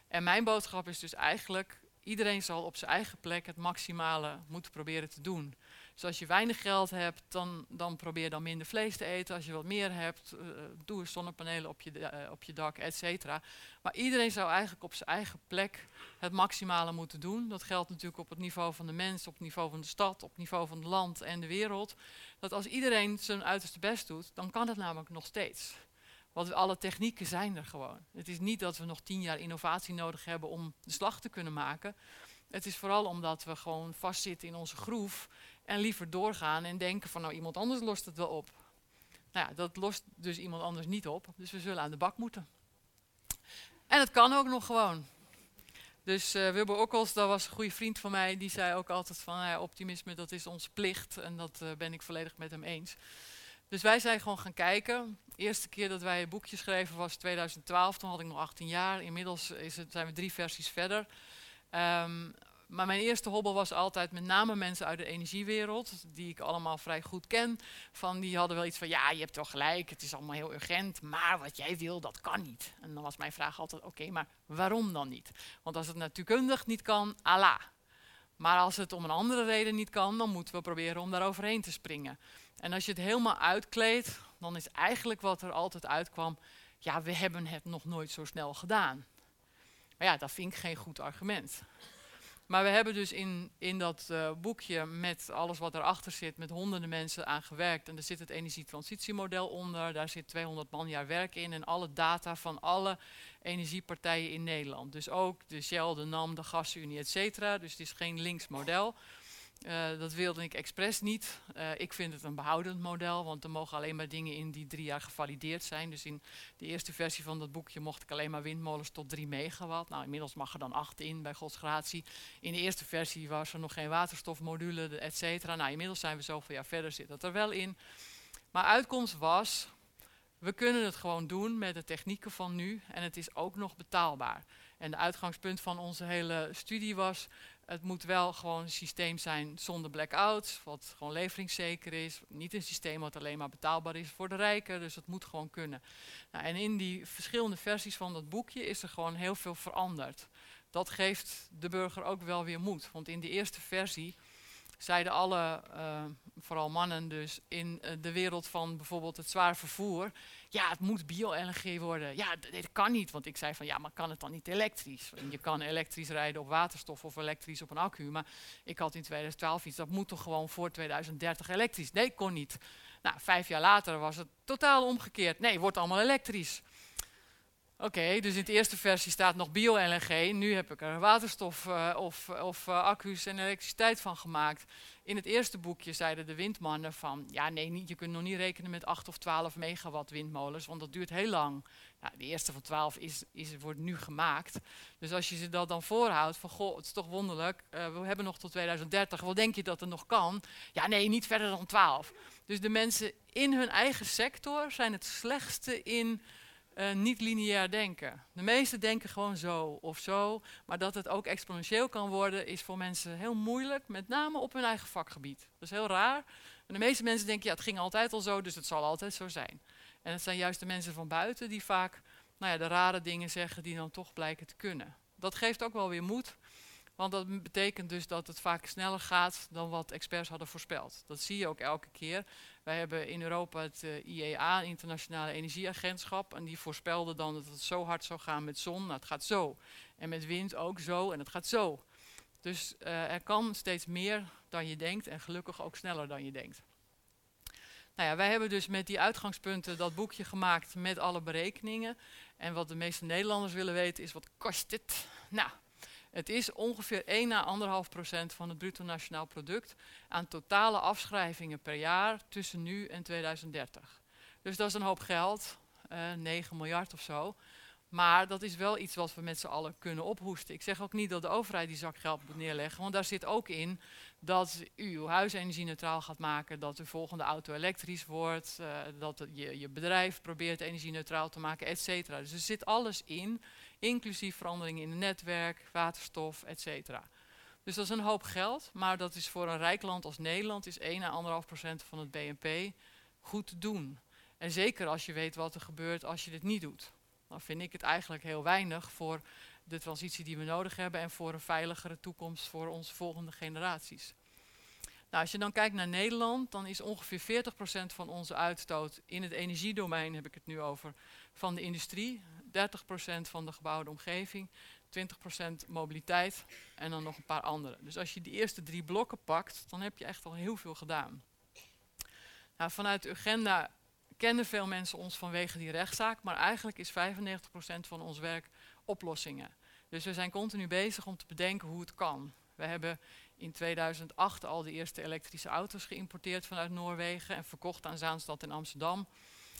En mijn boodschap is dus eigenlijk, iedereen zal op zijn eigen plek het maximale moeten proberen te doen. Dus als je weinig geld hebt, dan, dan probeer dan minder vlees te eten. Als je wat meer hebt, uh, doe zonnepanelen op je, uh, op je dak, et cetera. Maar iedereen zou eigenlijk op zijn eigen plek het maximale moeten doen. Dat geldt natuurlijk op het niveau van de mens, op het niveau van de stad, op het niveau van het land en de wereld. Dat als iedereen zijn uiterste best doet, dan kan het namelijk nog steeds. Want alle technieken zijn er gewoon. Het is niet dat we nog tien jaar innovatie nodig hebben om de slag te kunnen maken. Het is vooral omdat we gewoon vastzitten in onze groef en liever doorgaan en denken van nou iemand anders lost het wel op. Nou ja, dat lost dus iemand anders niet op. Dus we zullen aan de bak moeten. En het kan ook nog gewoon. Dus uh, Wilbur Okkels, dat was een goede vriend van mij, die zei ook altijd van ja, optimisme dat is onze plicht. En dat uh, ben ik volledig met hem eens. Dus wij zijn gewoon gaan kijken. De eerste keer dat wij een boekje schreven was 2012, toen had ik nog 18 jaar. Inmiddels is het, zijn we drie versies verder. Um, maar mijn eerste hobbel was altijd met name mensen uit de energiewereld, die ik allemaal vrij goed ken. Van die hadden wel iets van, ja, je hebt wel gelijk, het is allemaal heel urgent, maar wat jij wil, dat kan niet. En dan was mijn vraag altijd, oké, maar waarom dan niet? Want als het natuurkundig niet kan, Allah. Maar als het om een andere reden niet kan, dan moeten we proberen om daar overheen te springen. En als je het helemaal uitkleedt, dan is eigenlijk wat er altijd uitkwam, ja, we hebben het nog nooit zo snel gedaan. Maar ja, dat vind ik geen goed argument. Maar we hebben dus in, in dat uh, boekje met alles wat erachter zit, met honderden mensen aan gewerkt. En er zit het energietransitiemodel onder, daar zit 200 man jaar werk in en alle data van alle energiepartijen in Nederland. Dus ook de Shell, de NAM, de Gasunie, et cetera. Dus het is geen links model. Uh, dat wilde ik expres niet. Uh, ik vind het een behoudend model, want er mogen alleen maar dingen in die drie jaar gevalideerd zijn. Dus in de eerste versie van dat boekje mocht ik alleen maar windmolens tot 3 megawatt. Nou, inmiddels mag er dan 8 in bij godsgratie. In de eerste versie was er nog geen waterstofmodule, et cetera. Nou, inmiddels zijn we zoveel jaar verder, zit dat er wel in. Maar uitkomst was, we kunnen het gewoon doen met de technieken van nu en het is ook nog betaalbaar. En de uitgangspunt van onze hele studie was, het moet wel gewoon een systeem zijn zonder blackouts, wat gewoon leveringszeker is. Niet een systeem wat alleen maar betaalbaar is voor de rijken, dus het moet gewoon kunnen. Nou, en in die verschillende versies van dat boekje is er gewoon heel veel veranderd. Dat geeft de burger ook wel weer moed, want in de eerste versie zeiden alle, uh, vooral mannen dus, in uh, de wereld van bijvoorbeeld het zwaar vervoer, ja, het moet bio-LNG worden. Ja, dit kan niet, want ik zei van, ja, maar kan het dan niet elektrisch? Je kan elektrisch rijden op waterstof of elektrisch op een accu, maar ik had in 2012 iets, dat moet toch gewoon voor 2030 elektrisch? Nee, kon niet. Nou, vijf jaar later was het totaal omgekeerd. Nee, wordt allemaal elektrisch. Oké, dus in de eerste versie staat nog bio-LNG. Nu heb ik er waterstof uh, of, of uh, accu's en elektriciteit van gemaakt. In het eerste boekje zeiden de windmannen van... ja, nee, niet, je kunt nog niet rekenen met 8 of 12 megawatt windmolens... want dat duurt heel lang. Nou, de eerste van 12 is, is, wordt nu gemaakt. Dus als je ze dat dan voorhoudt van... goh, het is toch wonderlijk, we hebben nog tot 2030... wat denk je dat er nog kan? Ja, nee, niet verder dan 12. Dus de mensen in hun eigen sector zijn het slechtste in uh, niet lineair denken. De meesten denken gewoon zo of zo, maar dat het ook exponentieel kan worden is voor mensen heel moeilijk, met name op hun eigen vakgebied. Dat is heel raar. De meeste mensen denken, ja, het ging altijd al zo, dus het zal altijd zo zijn. En het zijn juist de mensen van buiten die vaak nou ja, de rare dingen zeggen die dan toch blijken te kunnen. Dat geeft ook wel weer moed, want dat betekent dus dat het vaak sneller gaat dan wat experts hadden voorspeld. Dat zie je ook elke keer. Wij hebben in Europa het uh, IEA, Internationale Energieagentschap, en die voorspelde dan dat het zo hard zou gaan met zon. Nou, het gaat zo. En met wind ook zo en het gaat zo. Dus uh, er kan steeds meer dan je denkt en gelukkig ook sneller dan je denkt. Nou ja, wij hebben dus met die uitgangspunten dat boekje gemaakt met alle berekeningen. En wat de meeste Nederlanders willen weten is, wat kost dit? Nou, het is ongeveer 1 à 1,5 procent van het bruto nationaal product aan totale afschrijvingen per jaar tussen nu en 2030. Dus dat is een hoop geld, uh, 9 miljard of zo. Maar dat is wel iets wat we met z'n allen kunnen ophoesten. Ik zeg ook niet dat de overheid die zak geld moet neerleggen, want daar zit ook in dat u uw huis energie-neutraal gaat maken, dat uw volgende auto elektrisch wordt, uh, dat je, je bedrijf probeert energie-neutraal te maken, et cetera. Dus er zit alles in, inclusief veranderingen in het netwerk, waterstof, et cetera. Dus dat is een hoop geld, maar dat is voor een rijk land als Nederland is 1 à 1,5 procent van het BNP goed te doen. En zeker als je weet wat er gebeurt als je dit niet doet. Dan vind ik het eigenlijk heel weinig voor de transitie die we nodig hebben en voor een veiligere toekomst voor onze volgende generaties. Nou, als je dan kijkt naar Nederland, dan is ongeveer 40% van onze uitstoot in het energiedomein, heb ik het nu over, van de industrie. 30% van de gebouwde omgeving, 20% mobiliteit en dan nog een paar andere. Dus als je die eerste drie blokken pakt, dan heb je echt al heel veel gedaan. Nou, vanuit agenda kennen veel mensen ons vanwege die rechtszaak, maar eigenlijk is 95% van ons werk oplossingen. Dus we zijn continu bezig om te bedenken hoe het kan. We hebben in 2008 al de eerste elektrische auto's geïmporteerd vanuit Noorwegen en verkocht aan Zaanstad en Amsterdam.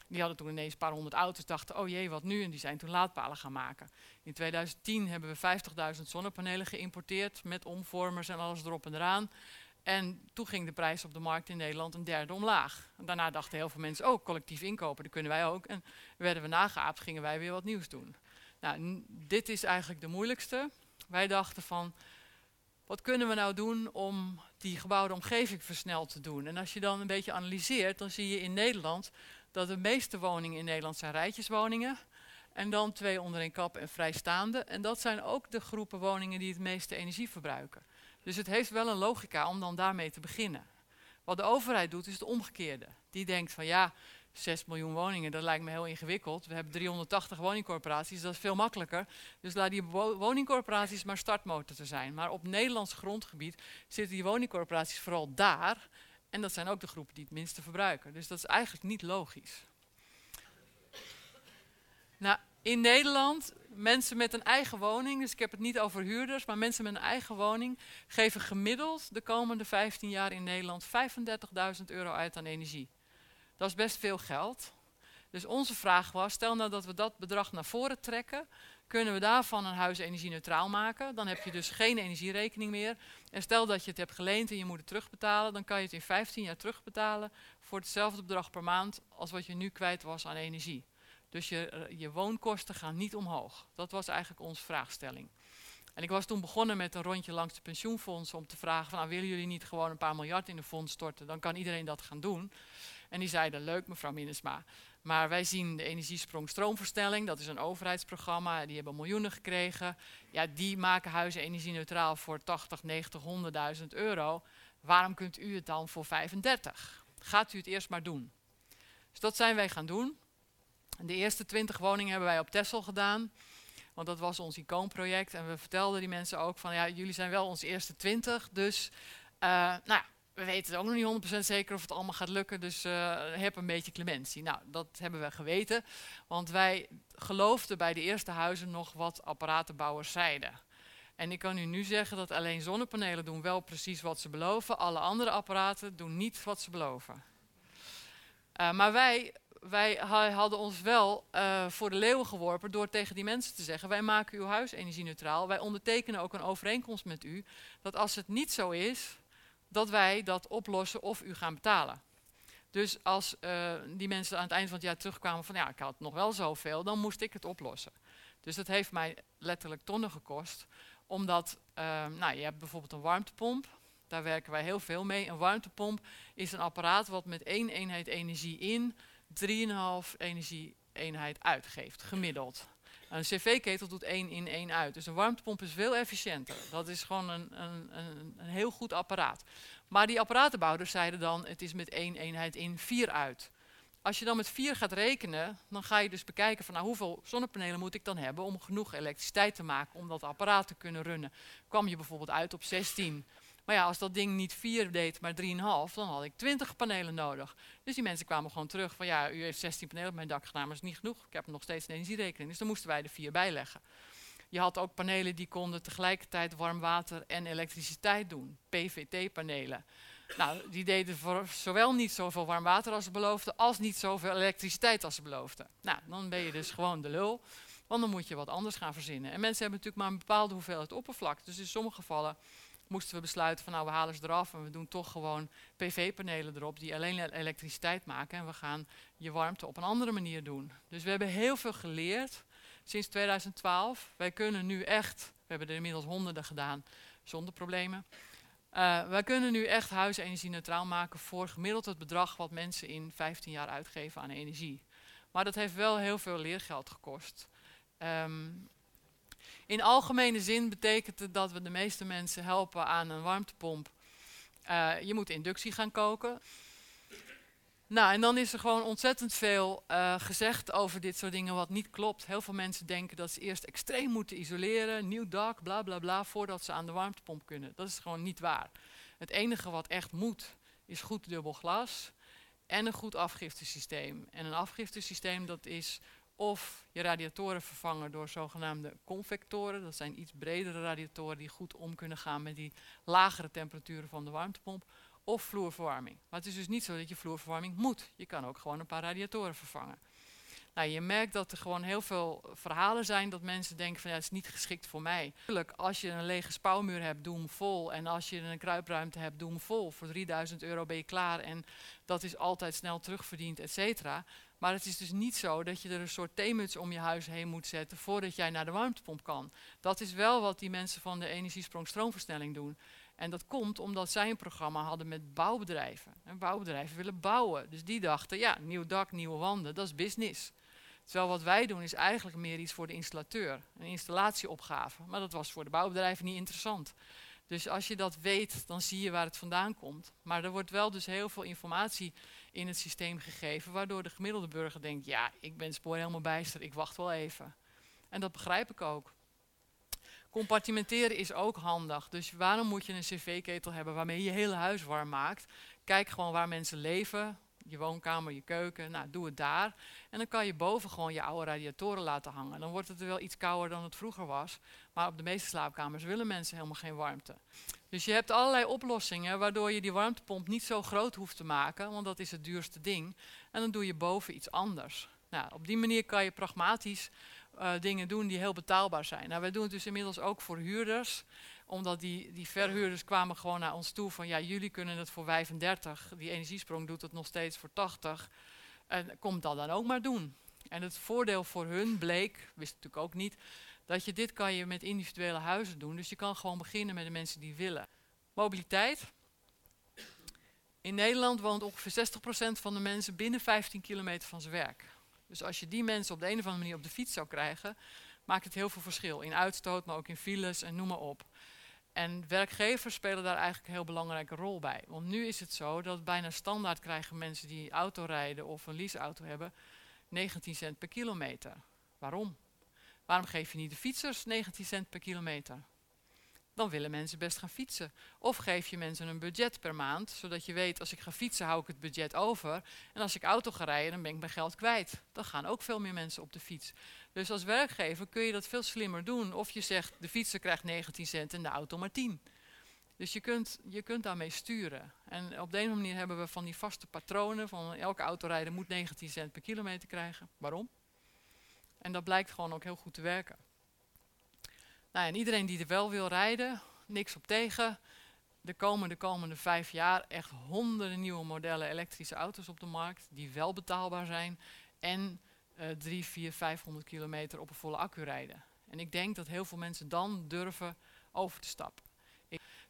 Die hadden toen ineens een paar honderd auto's, dachten, oh jee, wat nu? En die zijn toen laadpalen gaan maken. In 2010 hebben we 50.000 zonnepanelen geïmporteerd met omvormers en alles erop en eraan. En toen ging de prijs op de markt in Nederland een derde omlaag. En daarna dachten heel veel mensen, oh, collectief inkopen, dat kunnen wij ook. En werden we nageaapt, gingen wij weer wat nieuws doen. Nou, dit is eigenlijk de moeilijkste. Wij dachten van, wat kunnen we nou doen om die gebouwde omgeving versneld te doen? En als je dan een beetje analyseert, dan zie je in Nederland dat de meeste woningen in Nederland zijn rijtjeswoningen. En dan twee onder een kap en vrijstaande. En dat zijn ook de groepen woningen die het meeste energie verbruiken. Dus het heeft wel een logica om dan daarmee te beginnen. Wat de overheid doet is het omgekeerde. Die denkt van ja, 6 miljoen woningen, dat lijkt me heel ingewikkeld. We hebben 380 woningcorporaties, dat is veel makkelijker. Dus laat die woningcorporaties maar startmotor te zijn. Maar op Nederlands grondgebied zitten die woningcorporaties vooral daar. En dat zijn ook de groepen die het minste verbruiken. Dus dat is eigenlijk niet logisch. Nou, in Nederland, mensen met een eigen woning, dus ik heb het niet over huurders, maar mensen met een eigen woning, geven gemiddeld de komende 15 jaar in Nederland 35.000 euro uit aan energie. Dat is best veel geld. Dus onze vraag was, stel nou dat we dat bedrag naar voren trekken, kunnen we daarvan een huis energie-neutraal maken. Dan heb je dus geen energierekening meer. En stel dat je het hebt geleend en je moet het terugbetalen, dan kan je het in 15 jaar terugbetalen voor hetzelfde bedrag per maand als wat je nu kwijt was aan energie. Dus je, eh, je woonkosten gaan niet omhoog. Dat was eigenlijk onze vraagstelling. En ik was toen begonnen met een rondje langs de pensioenfondsen om te vragen van, nou, willen jullie niet gewoon een paar miljard in de fonds storten? Dan kan iedereen dat gaan doen. En die zeiden, leuk mevrouw Minnesma, maar wij zien de Energiesprong Stroomverstelling, dat is een overheidsprogramma, die hebben miljoenen gekregen. Ja, die maken huizen energie-neutraal voor 80, 90, 100.000 euro. Waarom kunt u het dan voor 35? Gaat u het eerst maar doen. Dus dat zijn wij gaan doen. De eerste 20 woningen hebben wij op Texel gedaan. Want dat was ons icoonproject. En we vertelden die mensen ook van, ja, jullie zijn wel onze eerste 20. Dus, uh, nou ja, we weten ook nog niet 100% zeker of het allemaal gaat lukken, dus uh, heb een beetje clementie. Nou, dat hebben we geweten, want wij geloofden bij de eerste huizen nog wat apparatenbouwers zeiden. En ik kan u nu zeggen dat alleen zonnepanelen doen wel precies wat ze beloven, alle andere apparaten doen niet wat ze beloven. Uh, maar wij, wij hadden ons wel uh, voor de leeuwen geworpen door tegen die mensen te zeggen, wij maken uw huis energie-neutraal, wij ondertekenen ook een overeenkomst met u, dat als het niet zo is, dat wij dat oplossen of u gaan betalen. Dus als uh, die mensen aan het eind van het jaar terugkwamen van ja, ik had nog wel zoveel, dan moest ik het oplossen. Dus dat heeft mij letterlijk tonnen gekost. Omdat, uh, nou, je hebt bijvoorbeeld een warmtepomp. Daar werken wij heel veel mee. Een warmtepomp is een apparaat wat met één eenheid energie in 3,5 energie-eenheid uitgeeft, gemiddeld. Een cv-ketel doet één in één uit. Dus een warmtepomp is veel efficiënter. Dat is gewoon een, een, een, een heel goed apparaat. Maar die apparatenbouwers zeiden dan, het is met één eenheid in vier uit. Als je dan met vier gaat rekenen, dan ga je dus bekijken van nou, hoeveel zonnepanelen moet ik dan hebben om genoeg elektriciteit te maken om dat apparaat te kunnen runnen. Kwam je bijvoorbeeld uit op 16. Maar ja, als dat ding niet 4 deed, maar 3,5, dan had ik 20 panelen nodig. Dus die mensen kwamen gewoon terug van ja, u heeft 16 panelen op mijn dak gedaan, maar dat is niet genoeg. Ik heb nog steeds een energierekening. Dus dan moesten wij er vier bij leggen. Je had ook panelen die konden tegelijkertijd warm water en elektriciteit doen. PVT-panelen. Nou, die deden zowel niet zoveel warm water als ze beloofden, als niet zoveel elektriciteit als ze beloofden. Nou, dan ben je dus gewoon de lul, want dan moet je wat anders gaan verzinnen. En mensen hebben natuurlijk maar een bepaalde hoeveelheid oppervlak. Dus in sommige gevallen moesten we besluiten van nou, we halen ze eraf en we doen toch gewoon PV-panelen erop die alleen elektriciteit maken. En we gaan je warmte op een andere manier doen. Dus we hebben heel veel geleerd sinds 2012. Wij kunnen nu echt, we hebben er inmiddels honderden gedaan zonder problemen. Uh, wij kunnen nu echt huisenergie neutraal maken voor gemiddeld het bedrag wat mensen in 15 jaar uitgeven aan energie. Maar dat heeft wel heel veel leergeld gekost. Um, in algemene zin betekent het dat we de meeste mensen helpen aan een warmtepomp. Uh, je moet inductie gaan koken. Nou, en dan is er gewoon ontzettend veel uh, gezegd over dit soort dingen wat niet klopt. Heel veel mensen denken dat ze eerst extreem moeten isoleren, nieuw dak, bla bla bla, voordat ze aan de warmtepomp kunnen. Dat is gewoon niet waar. Het enige wat echt moet, is goed dubbel glas en een goed afgiftesysteem. En een afgiftesysteem dat is of je radiatoren vervangen door zogenaamde convectoren. Dat zijn iets bredere radiatoren die goed om kunnen gaan met die lagere temperaturen van de warmtepomp of vloerverwarming. Maar het is dus niet zo dat je vloerverwarming moet. Je kan ook gewoon een paar radiatoren vervangen. Nou, je merkt dat er gewoon heel veel verhalen zijn dat mensen denken van ja, het is niet geschikt voor mij. Natuurlijk, als je een lege spouwmuur hebt, doe hem vol. En als je een kruipruimte hebt, doe hem vol. Voor 3000 euro ben je klaar en dat is altijd snel terugverdiend, et cetera. Maar het is dus niet zo dat je er een soort theemuts om je huis heen moet zetten voordat jij naar de warmtepomp kan. Dat is wel wat die mensen van de energiesprong stroomversnelling doen. En dat komt omdat zij een programma hadden met bouwbedrijven. En bouwbedrijven willen bouwen. Dus die dachten, ja, nieuw dak, nieuwe wanden, dat is business. Terwijl wat wij doen is eigenlijk meer iets voor de installateur. Een installatieopgave. Maar dat was voor de bouwbedrijven niet interessant. Dus als je dat weet, dan zie je waar het vandaan komt. Maar er wordt wel dus heel veel informatie in het systeem gegeven, waardoor de gemiddelde burger denkt, ja, ik ben spoor helemaal bijster, ik wacht wel even. En dat begrijp ik ook. Compartimenteren is ook handig. Dus waarom moet je een cv-ketel hebben waarmee je je hele huis warm maakt? Kijk gewoon waar mensen leven. Je woonkamer, je keuken, nou doe het daar. En dan kan je boven gewoon je oude radiatoren laten hangen. Dan wordt het er wel iets kouder dan het vroeger was. Maar op de meeste slaapkamers willen mensen helemaal geen warmte. Dus je hebt allerlei oplossingen waardoor je die warmtepomp niet zo groot hoeft te maken, want dat is het duurste ding. En dan doe je boven iets anders. Nou, op die manier kan je pragmatisch uh, dingen doen die heel betaalbaar zijn. Nou, wij doen het dus inmiddels ook voor huurders. Omdat die, die verhuurders kwamen gewoon naar ons toe van ja, jullie kunnen het voor 35. Die energiesprong doet het nog steeds voor 80. En kom dat dan ook maar doen. En het voordeel voor hun bleek, wist natuurlijk ook niet, dat je dit kan je met individuele huizen doen. Dus je kan gewoon beginnen met de mensen die willen. Mobiliteit. In Nederland woont ongeveer 60% van de mensen binnen 15 kilometer van zijn werk. Dus als je die mensen op de een of andere manier op de fiets zou krijgen, maakt het heel veel verschil. In uitstoot, maar ook in files en noem maar op. En werkgevers spelen daar eigenlijk een heel belangrijke rol bij. Want nu is het zo dat bijna standaard krijgen mensen die auto rijden of een leaseauto hebben 19 cent per kilometer. Waarom? Waarom geef je niet de fietsers 19 cent per kilometer? Dan willen mensen best gaan fietsen. Of geef je mensen een budget per maand, zodat je weet als ik ga fietsen hou ik het budget over. En als ik auto ga rijden dan ben ik mijn geld kwijt. Dan gaan ook veel meer mensen op de fiets. Dus als werkgever kun je dat veel slimmer doen. Of je zegt de fietser krijgt 19 cent en de auto maar 10. Dus je kunt, je kunt daarmee sturen. En op de een manier hebben we van die vaste patronen van elke autorijder moet 19 cent per kilometer krijgen. Waarom? En dat blijkt gewoon ook heel goed te werken. Nou, en iedereen die er wel wil rijden, niks op tegen. er komen de komende vijf jaar echt honderden nieuwe modellen elektrische auto's op de markt die wel betaalbaar zijn en uh, 3, 4, 500 kilometer op een volle accu rijden. En ik denk dat heel veel mensen dan durven over te stappen.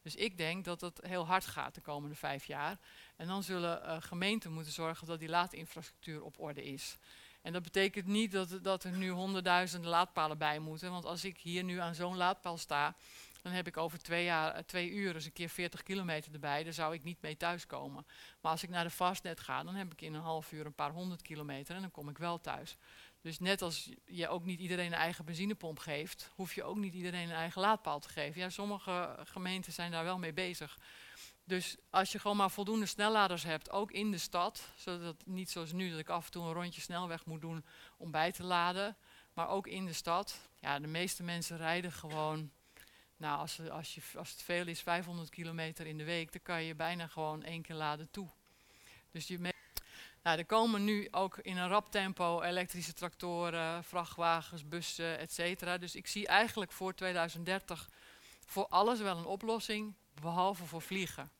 Dus ik denk dat het heel hard gaat de komende vijf jaar. En dan zullen uh, gemeenten moeten zorgen dat die laadinfrastructuur op orde is. En dat betekent niet dat, dat er nu honderdduizenden laadpalen bij moeten. Want als ik hier nu aan zo'n laadpaal sta, dan heb ik over twee, jaar, eh, uur eens een keer 40 kilometer erbij. Daar zou ik niet mee thuiskomen. Maar als ik naar de Fastnet ga, dan heb ik in een half uur een paar honderd kilometer en dan kom ik wel thuis. Dus net als je ook niet iedereen een eigen benzinepomp geeft, hoef je ook niet iedereen een eigen laadpaal te geven. Ja, sommige gemeenten zijn daar wel mee bezig. Dus als je gewoon maar voldoende snelladers hebt, ook in de stad, zodat niet zoals nu dat ik af en toe een rondje snelweg moet doen om bij te laden, maar ook in de stad. Ja, de meeste mensen rijden gewoon, nou als, als, je, als het veel is, 500 kilometer in de week, dan kan je bijna gewoon één keer laden toe. Dus je nou, er komen nu ook in een rap tempo elektrische tractoren, vrachtwagens, bussen, etc. Dus ik zie eigenlijk voor 2030 voor alles wel een oplossing, behalve voor vliegen.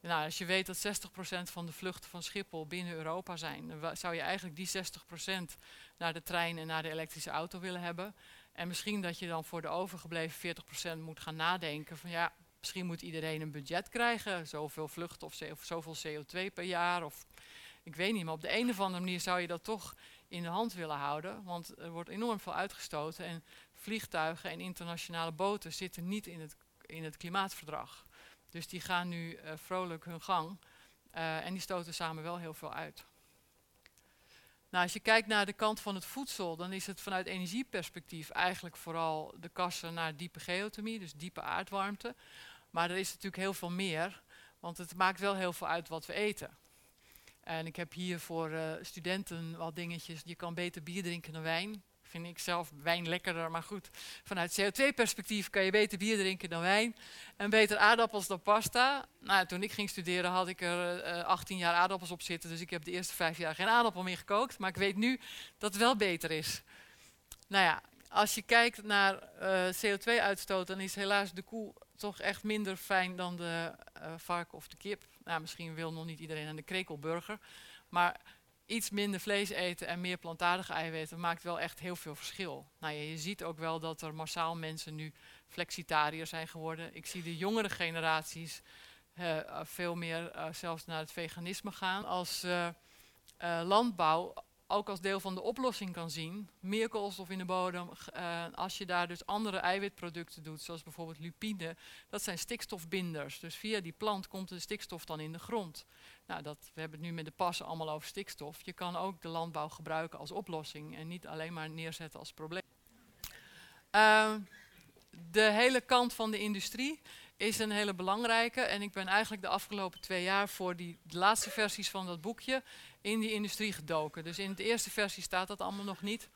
Nou, als je weet dat 60% van de vluchten van Schiphol binnen Europa zijn, dan zou je eigenlijk die 60% naar de trein en naar de elektrische auto willen hebben. En misschien dat je dan voor de overgebleven 40% moet gaan nadenken van ja, misschien moet iedereen een budget krijgen, zoveel vluchten of, zoveel CO2 per jaar. Of ik weet niet, maar op de een of andere manier zou je dat toch in de hand willen houden. Want er wordt enorm veel uitgestoten en vliegtuigen en internationale boten zitten niet in het, in het klimaatverdrag. Dus die gaan nu uh, vrolijk hun gang uh, en die stoten samen wel heel veel uit. Nou, als je kijkt naar de kant van het voedsel, dan is het vanuit energieperspectief eigenlijk vooral de kassen naar diepe geothermie, dus diepe aardwarmte. Maar er is natuurlijk heel veel meer, want het maakt wel heel veel uit wat we eten. En ik heb hier voor uh, studenten wat dingetjes. Je kan beter bier drinken dan wijn. Vind ik zelf wijn lekkerder, maar goed. Vanuit CO2-perspectief kan je beter bier drinken dan wijn. En beter aardappels dan pasta. Nou, toen ik ging studeren had ik er uh, eh, 18 jaar aardappels op zitten. Dus ik heb de eerste vijf jaar geen aardappel meer gekookt. Maar ik weet nu dat het wel beter is. Nou ja, als je kijkt naar uh, CO2-uitstoot, dan is helaas de koe toch echt minder fijn dan de uh, vark of de kip. Nou, misschien wil nog niet iedereen aan de krekelburger. Maar iets minder vlees eten en meer plantaardige eiwitten maakt wel echt heel veel verschil. Nou, ja, je ziet ook wel dat er massaal mensen nu flexitariër zijn geworden. Ik zie de jongere generaties uh, veel meer uh, zelfs naar het veganisme gaan. Als landbouw ook als deel van de oplossing kan zien. Meer koolstof in de bodem. Als je daar dus andere eiwitproducten doet, zoals bijvoorbeeld lupine, dat zijn stikstofbinders. Dus via die plant komt de stikstof dan in de grond. Nou, dat, we hebben het nu met de passen allemaal over stikstof. Je kan ook de landbouw gebruiken als oplossing en niet alleen maar neerzetten als probleem. Uh, de hele kant van de industrie is een hele belangrijke. En ik ben eigenlijk de afgelopen twee jaar voor die de laatste versies van dat boekje in die industrie gedoken. Dus in de eerste versie staat dat allemaal nog niet.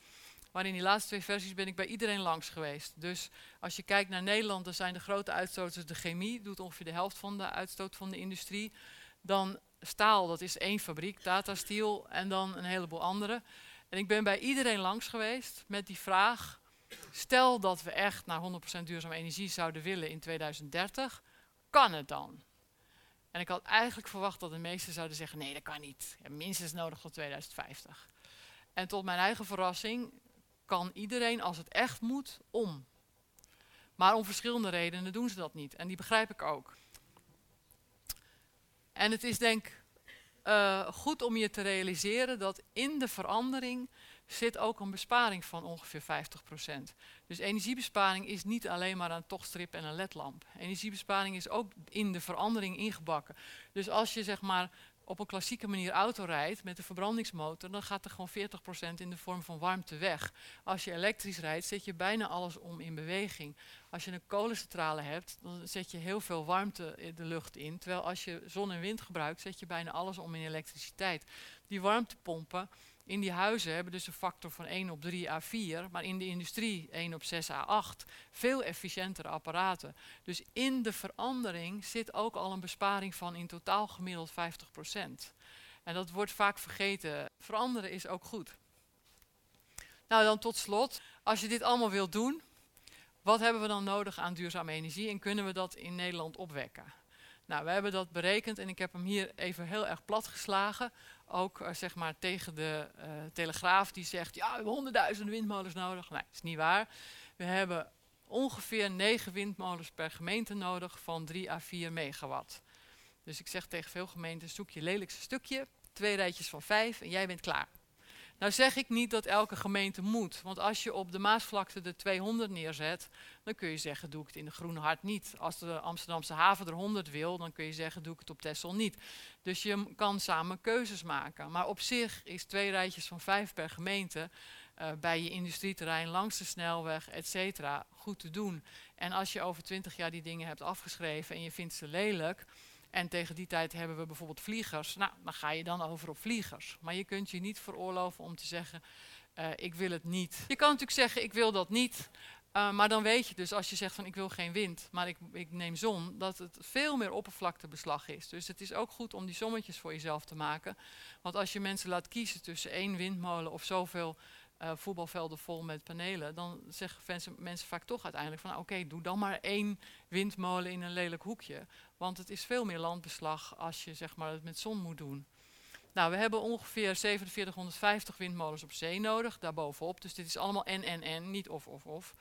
Maar in die laatste twee versies ben ik bij iedereen langs geweest. Dus als je kijkt naar Nederland, dan zijn de grote uitstoters de chemie, doet ongeveer de helft van de uitstoot van de industrie. Dan staal, dat is één fabriek, Tata Steel, en dan een heleboel andere. En ik ben bij iedereen langs geweest met die vraag, stel dat we echt naar 100% duurzame energie zouden willen in 2030, kan het dan? En ik had eigenlijk verwacht dat de meesten zouden zeggen: nee, dat kan niet. Ja, minstens nodig tot 2050. En tot mijn eigen verrassing kan iedereen, als het echt moet, om. Maar om verschillende redenen doen ze dat niet. En die begrijp ik ook. En het is denk ik uh, goed om je te realiseren dat in de verandering zit ook een besparing van ongeveer 50%. Dus energiebesparing is niet alleen maar een tochtstrip en een ledlamp. Energiebesparing is ook in de verandering ingebakken. Dus als je zeg maar op een klassieke manier auto rijdt met een verbrandingsmotor, dan gaat er gewoon 40% in de vorm van warmte weg. Als je elektrisch rijdt, zet je bijna alles om in beweging. Als je een kolencentrale hebt, dan zet je heel veel warmte in de lucht in. Terwijl als je zon en wind gebruikt, zet je bijna alles om in elektriciteit. Die warmtepompen in die huizen hebben dus een factor van 1 op 3 à 4, maar in de industrie 1 op 6 à 8. Veel efficiëntere apparaten. Dus in de verandering zit ook al een besparing van in totaal gemiddeld 50%. En dat wordt vaak vergeten. Veranderen is ook goed. Nou, dan tot slot, als je dit allemaal wilt doen, wat hebben we dan nodig aan duurzame energie en kunnen we dat in Nederland opwekken? Nou, we hebben dat berekend en ik heb hem hier even heel erg plat geslagen. Ook uh, zeg maar tegen de uh, Telegraaf die zegt, ja, we hebben honderdduizend windmolens nodig. Nee, dat is niet waar. We hebben ongeveer 9 windmolens per gemeente nodig van 3 à 4 megawatt. Dus ik zeg tegen veel gemeenten, zoek je lelijkste stukje, twee rijtjes van vijf en jij bent klaar. Nou zeg ik niet dat elke gemeente moet, want als je op de Maasvlakte de 200 neerzet, dan kun je zeggen, doe ik het in de Groene Hart niet. Als de Amsterdamse haven er 100 wil, dan kun je zeggen, doe ik het op Texel niet. Dus je kan samen keuzes maken. Maar op zich is twee rijtjes van vijf per gemeente uh, bij je industrieterrein, langs de snelweg, et cetera, goed te doen. En als je over 20 jaar die dingen hebt afgeschreven en je vindt ze lelijk, en tegen die tijd hebben we bijvoorbeeld vliegers. Nou, dan ga je dan over op vliegers. Maar je kunt je niet veroorloven om te zeggen, uh, ik wil het niet. Je kan natuurlijk zeggen, ik wil dat niet. Uh, maar dan weet je dus, als je zegt van ik wil geen wind, maar ik, ik neem zon, dat het veel meer oppervlaktebeslag is. Dus het is ook goed om die sommetjes voor jezelf te maken. Want als je mensen laat kiezen tussen één windmolen of zoveel uh, voetbalvelden vol met panelen, dan zeggen mensen, vaak toch uiteindelijk van nou, oké, doe dan maar één windmolen in een lelijk hoekje. Want het is veel meer landbeslag als je zeg maar, het met zon moet doen. Nou, we hebben ongeveer 4750 windmolens op zee nodig, daarbovenop. Dus dit is allemaal en, en, en, niet of, of, of.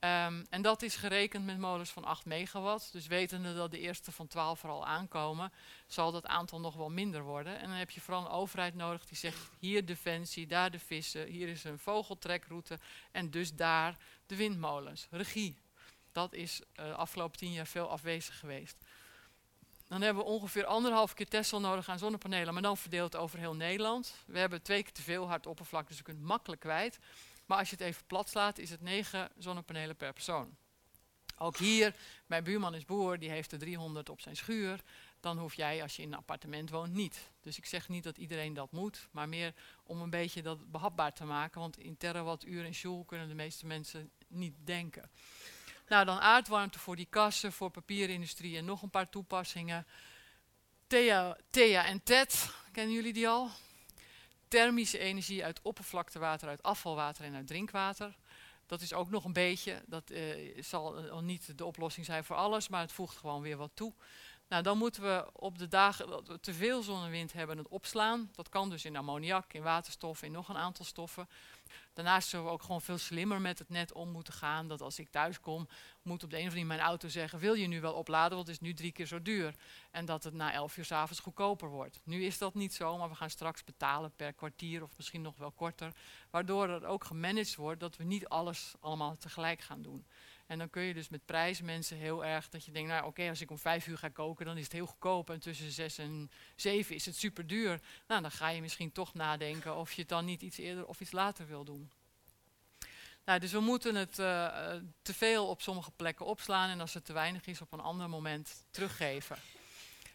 Um, en dat is gerekend met molens van 8 megawatt. Dus wetende dat de eerste van 12 vooral aankomen, zal dat aantal nog wel minder worden. En dan heb je vooral een overheid nodig die zegt, hier defensie, daar de vissen, hier is een vogeltrekroute en dus daar de windmolens. Regie, dat is de uh, afgelopen tien jaar veel afwezig geweest. Dan hebben we ongeveer anderhalf keer Tesla nodig aan zonnepanelen, maar dan verdeeld over heel Nederland. We hebben twee keer te veel hard oppervlak, dus je kunt makkelijk kwijt. Maar als je het even plat slaat, is het 9 zonnepanelen per persoon. Ook hier, mijn buurman is boer, die heeft er 300 op zijn schuur. Dan hoef jij, als je in een appartement woont, niet. Dus ik zeg niet dat iedereen dat moet, maar meer om een beetje dat behapbaar te maken. Want in terawattuur en joule kunnen de meeste mensen niet denken. Nou, dan aardwarmte voor die kassen, voor papierindustrie en nog een paar toepassingen. Thea, Thea en TED, kennen jullie die al? Thermische energie uit oppervlaktewater, uit afvalwater en uit drinkwater. Dat is ook nog een beetje, dat uh, zal uh, niet de oplossing zijn voor alles, maar het voegt gewoon weer wat toe. Nou, dan moeten we op de dagen dat we te veel zon en wind hebben het opslaan. Dat kan dus in ammoniak, in waterstof, in nog een aantal stoffen. Daarnaast zullen we ook gewoon veel slimmer met het net om moeten gaan. Dat als ik thuis kom, moet op de een of andere manier mijn auto zeggen: Wil je nu wel opladen? Want het is nu drie keer zo duur. En dat het na elf uur s avonds goedkoper wordt. Nu is dat niet zo, maar we gaan straks betalen per kwartier of misschien nog wel korter. Waardoor er ook gemanaged wordt dat we niet alles allemaal tegelijk gaan doen. En dan kun je dus met prijs mensen heel erg dat je denkt, nou oké, als ik om vijf uur ga koken, dan is het heel goedkoop. En tussen zes en zeven is het super duur. Nou, dan ga je misschien toch nadenken of je het dan niet iets eerder of iets later wil doen. Nou, dus we moeten het uh, te veel op sommige plekken opslaan en als het te weinig is op een ander moment teruggeven.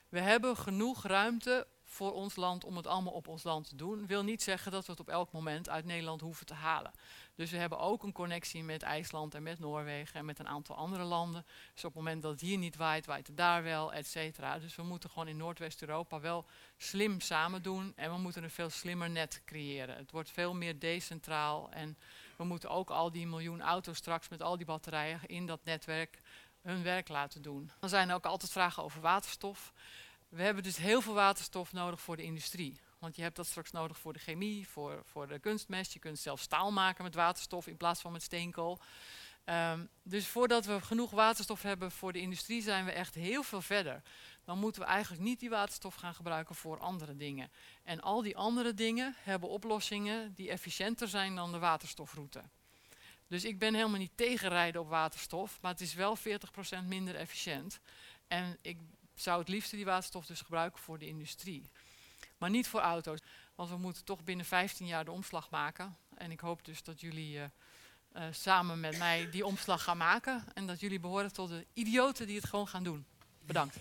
We hebben genoeg ruimte voor ons land om het allemaal op ons land te doen. Wil niet zeggen dat we het op elk moment uit Nederland hoeven te halen. Dus we hebben ook een connectie met IJsland en met Noorwegen en met een aantal andere landen. Dus op het moment dat het hier niet waait, waait het daar wel, et cetera. Dus we moeten gewoon in Noordwest-Europa wel slim samen doen en we moeten een veel slimmer net creëren. Het wordt veel meer decentraal en we moeten ook al die miljoen auto's straks met al die batterijen in dat netwerk hun werk laten doen. Dan zijn er ook altijd vragen over waterstof. We hebben dus heel veel waterstof nodig voor de industrie. Want je hebt dat straks nodig voor de chemie, voor, voor de kunstmest. Je kunt zelfs staal maken met waterstof in plaats van met steenkool. Um, dus voordat we genoeg waterstof hebben voor de industrie, zijn we echt heel veel verder. Dan moeten we eigenlijk niet die waterstof gaan gebruiken voor andere dingen. En al die andere dingen hebben oplossingen die efficiënter zijn dan de waterstofroute. Dus ik ben helemaal niet tegen rijden op waterstof, maar het is wel 40% minder efficiënt. En ik zou het liefst die waterstof dus gebruiken voor de industrie. Maar niet voor auto's, want we moeten toch binnen 15 jaar de omslag maken. En ik hoop dus dat jullie uh, uh, samen met mij die omslag gaan maken. En dat jullie behoren tot de idioten die het gewoon gaan doen. Bedankt.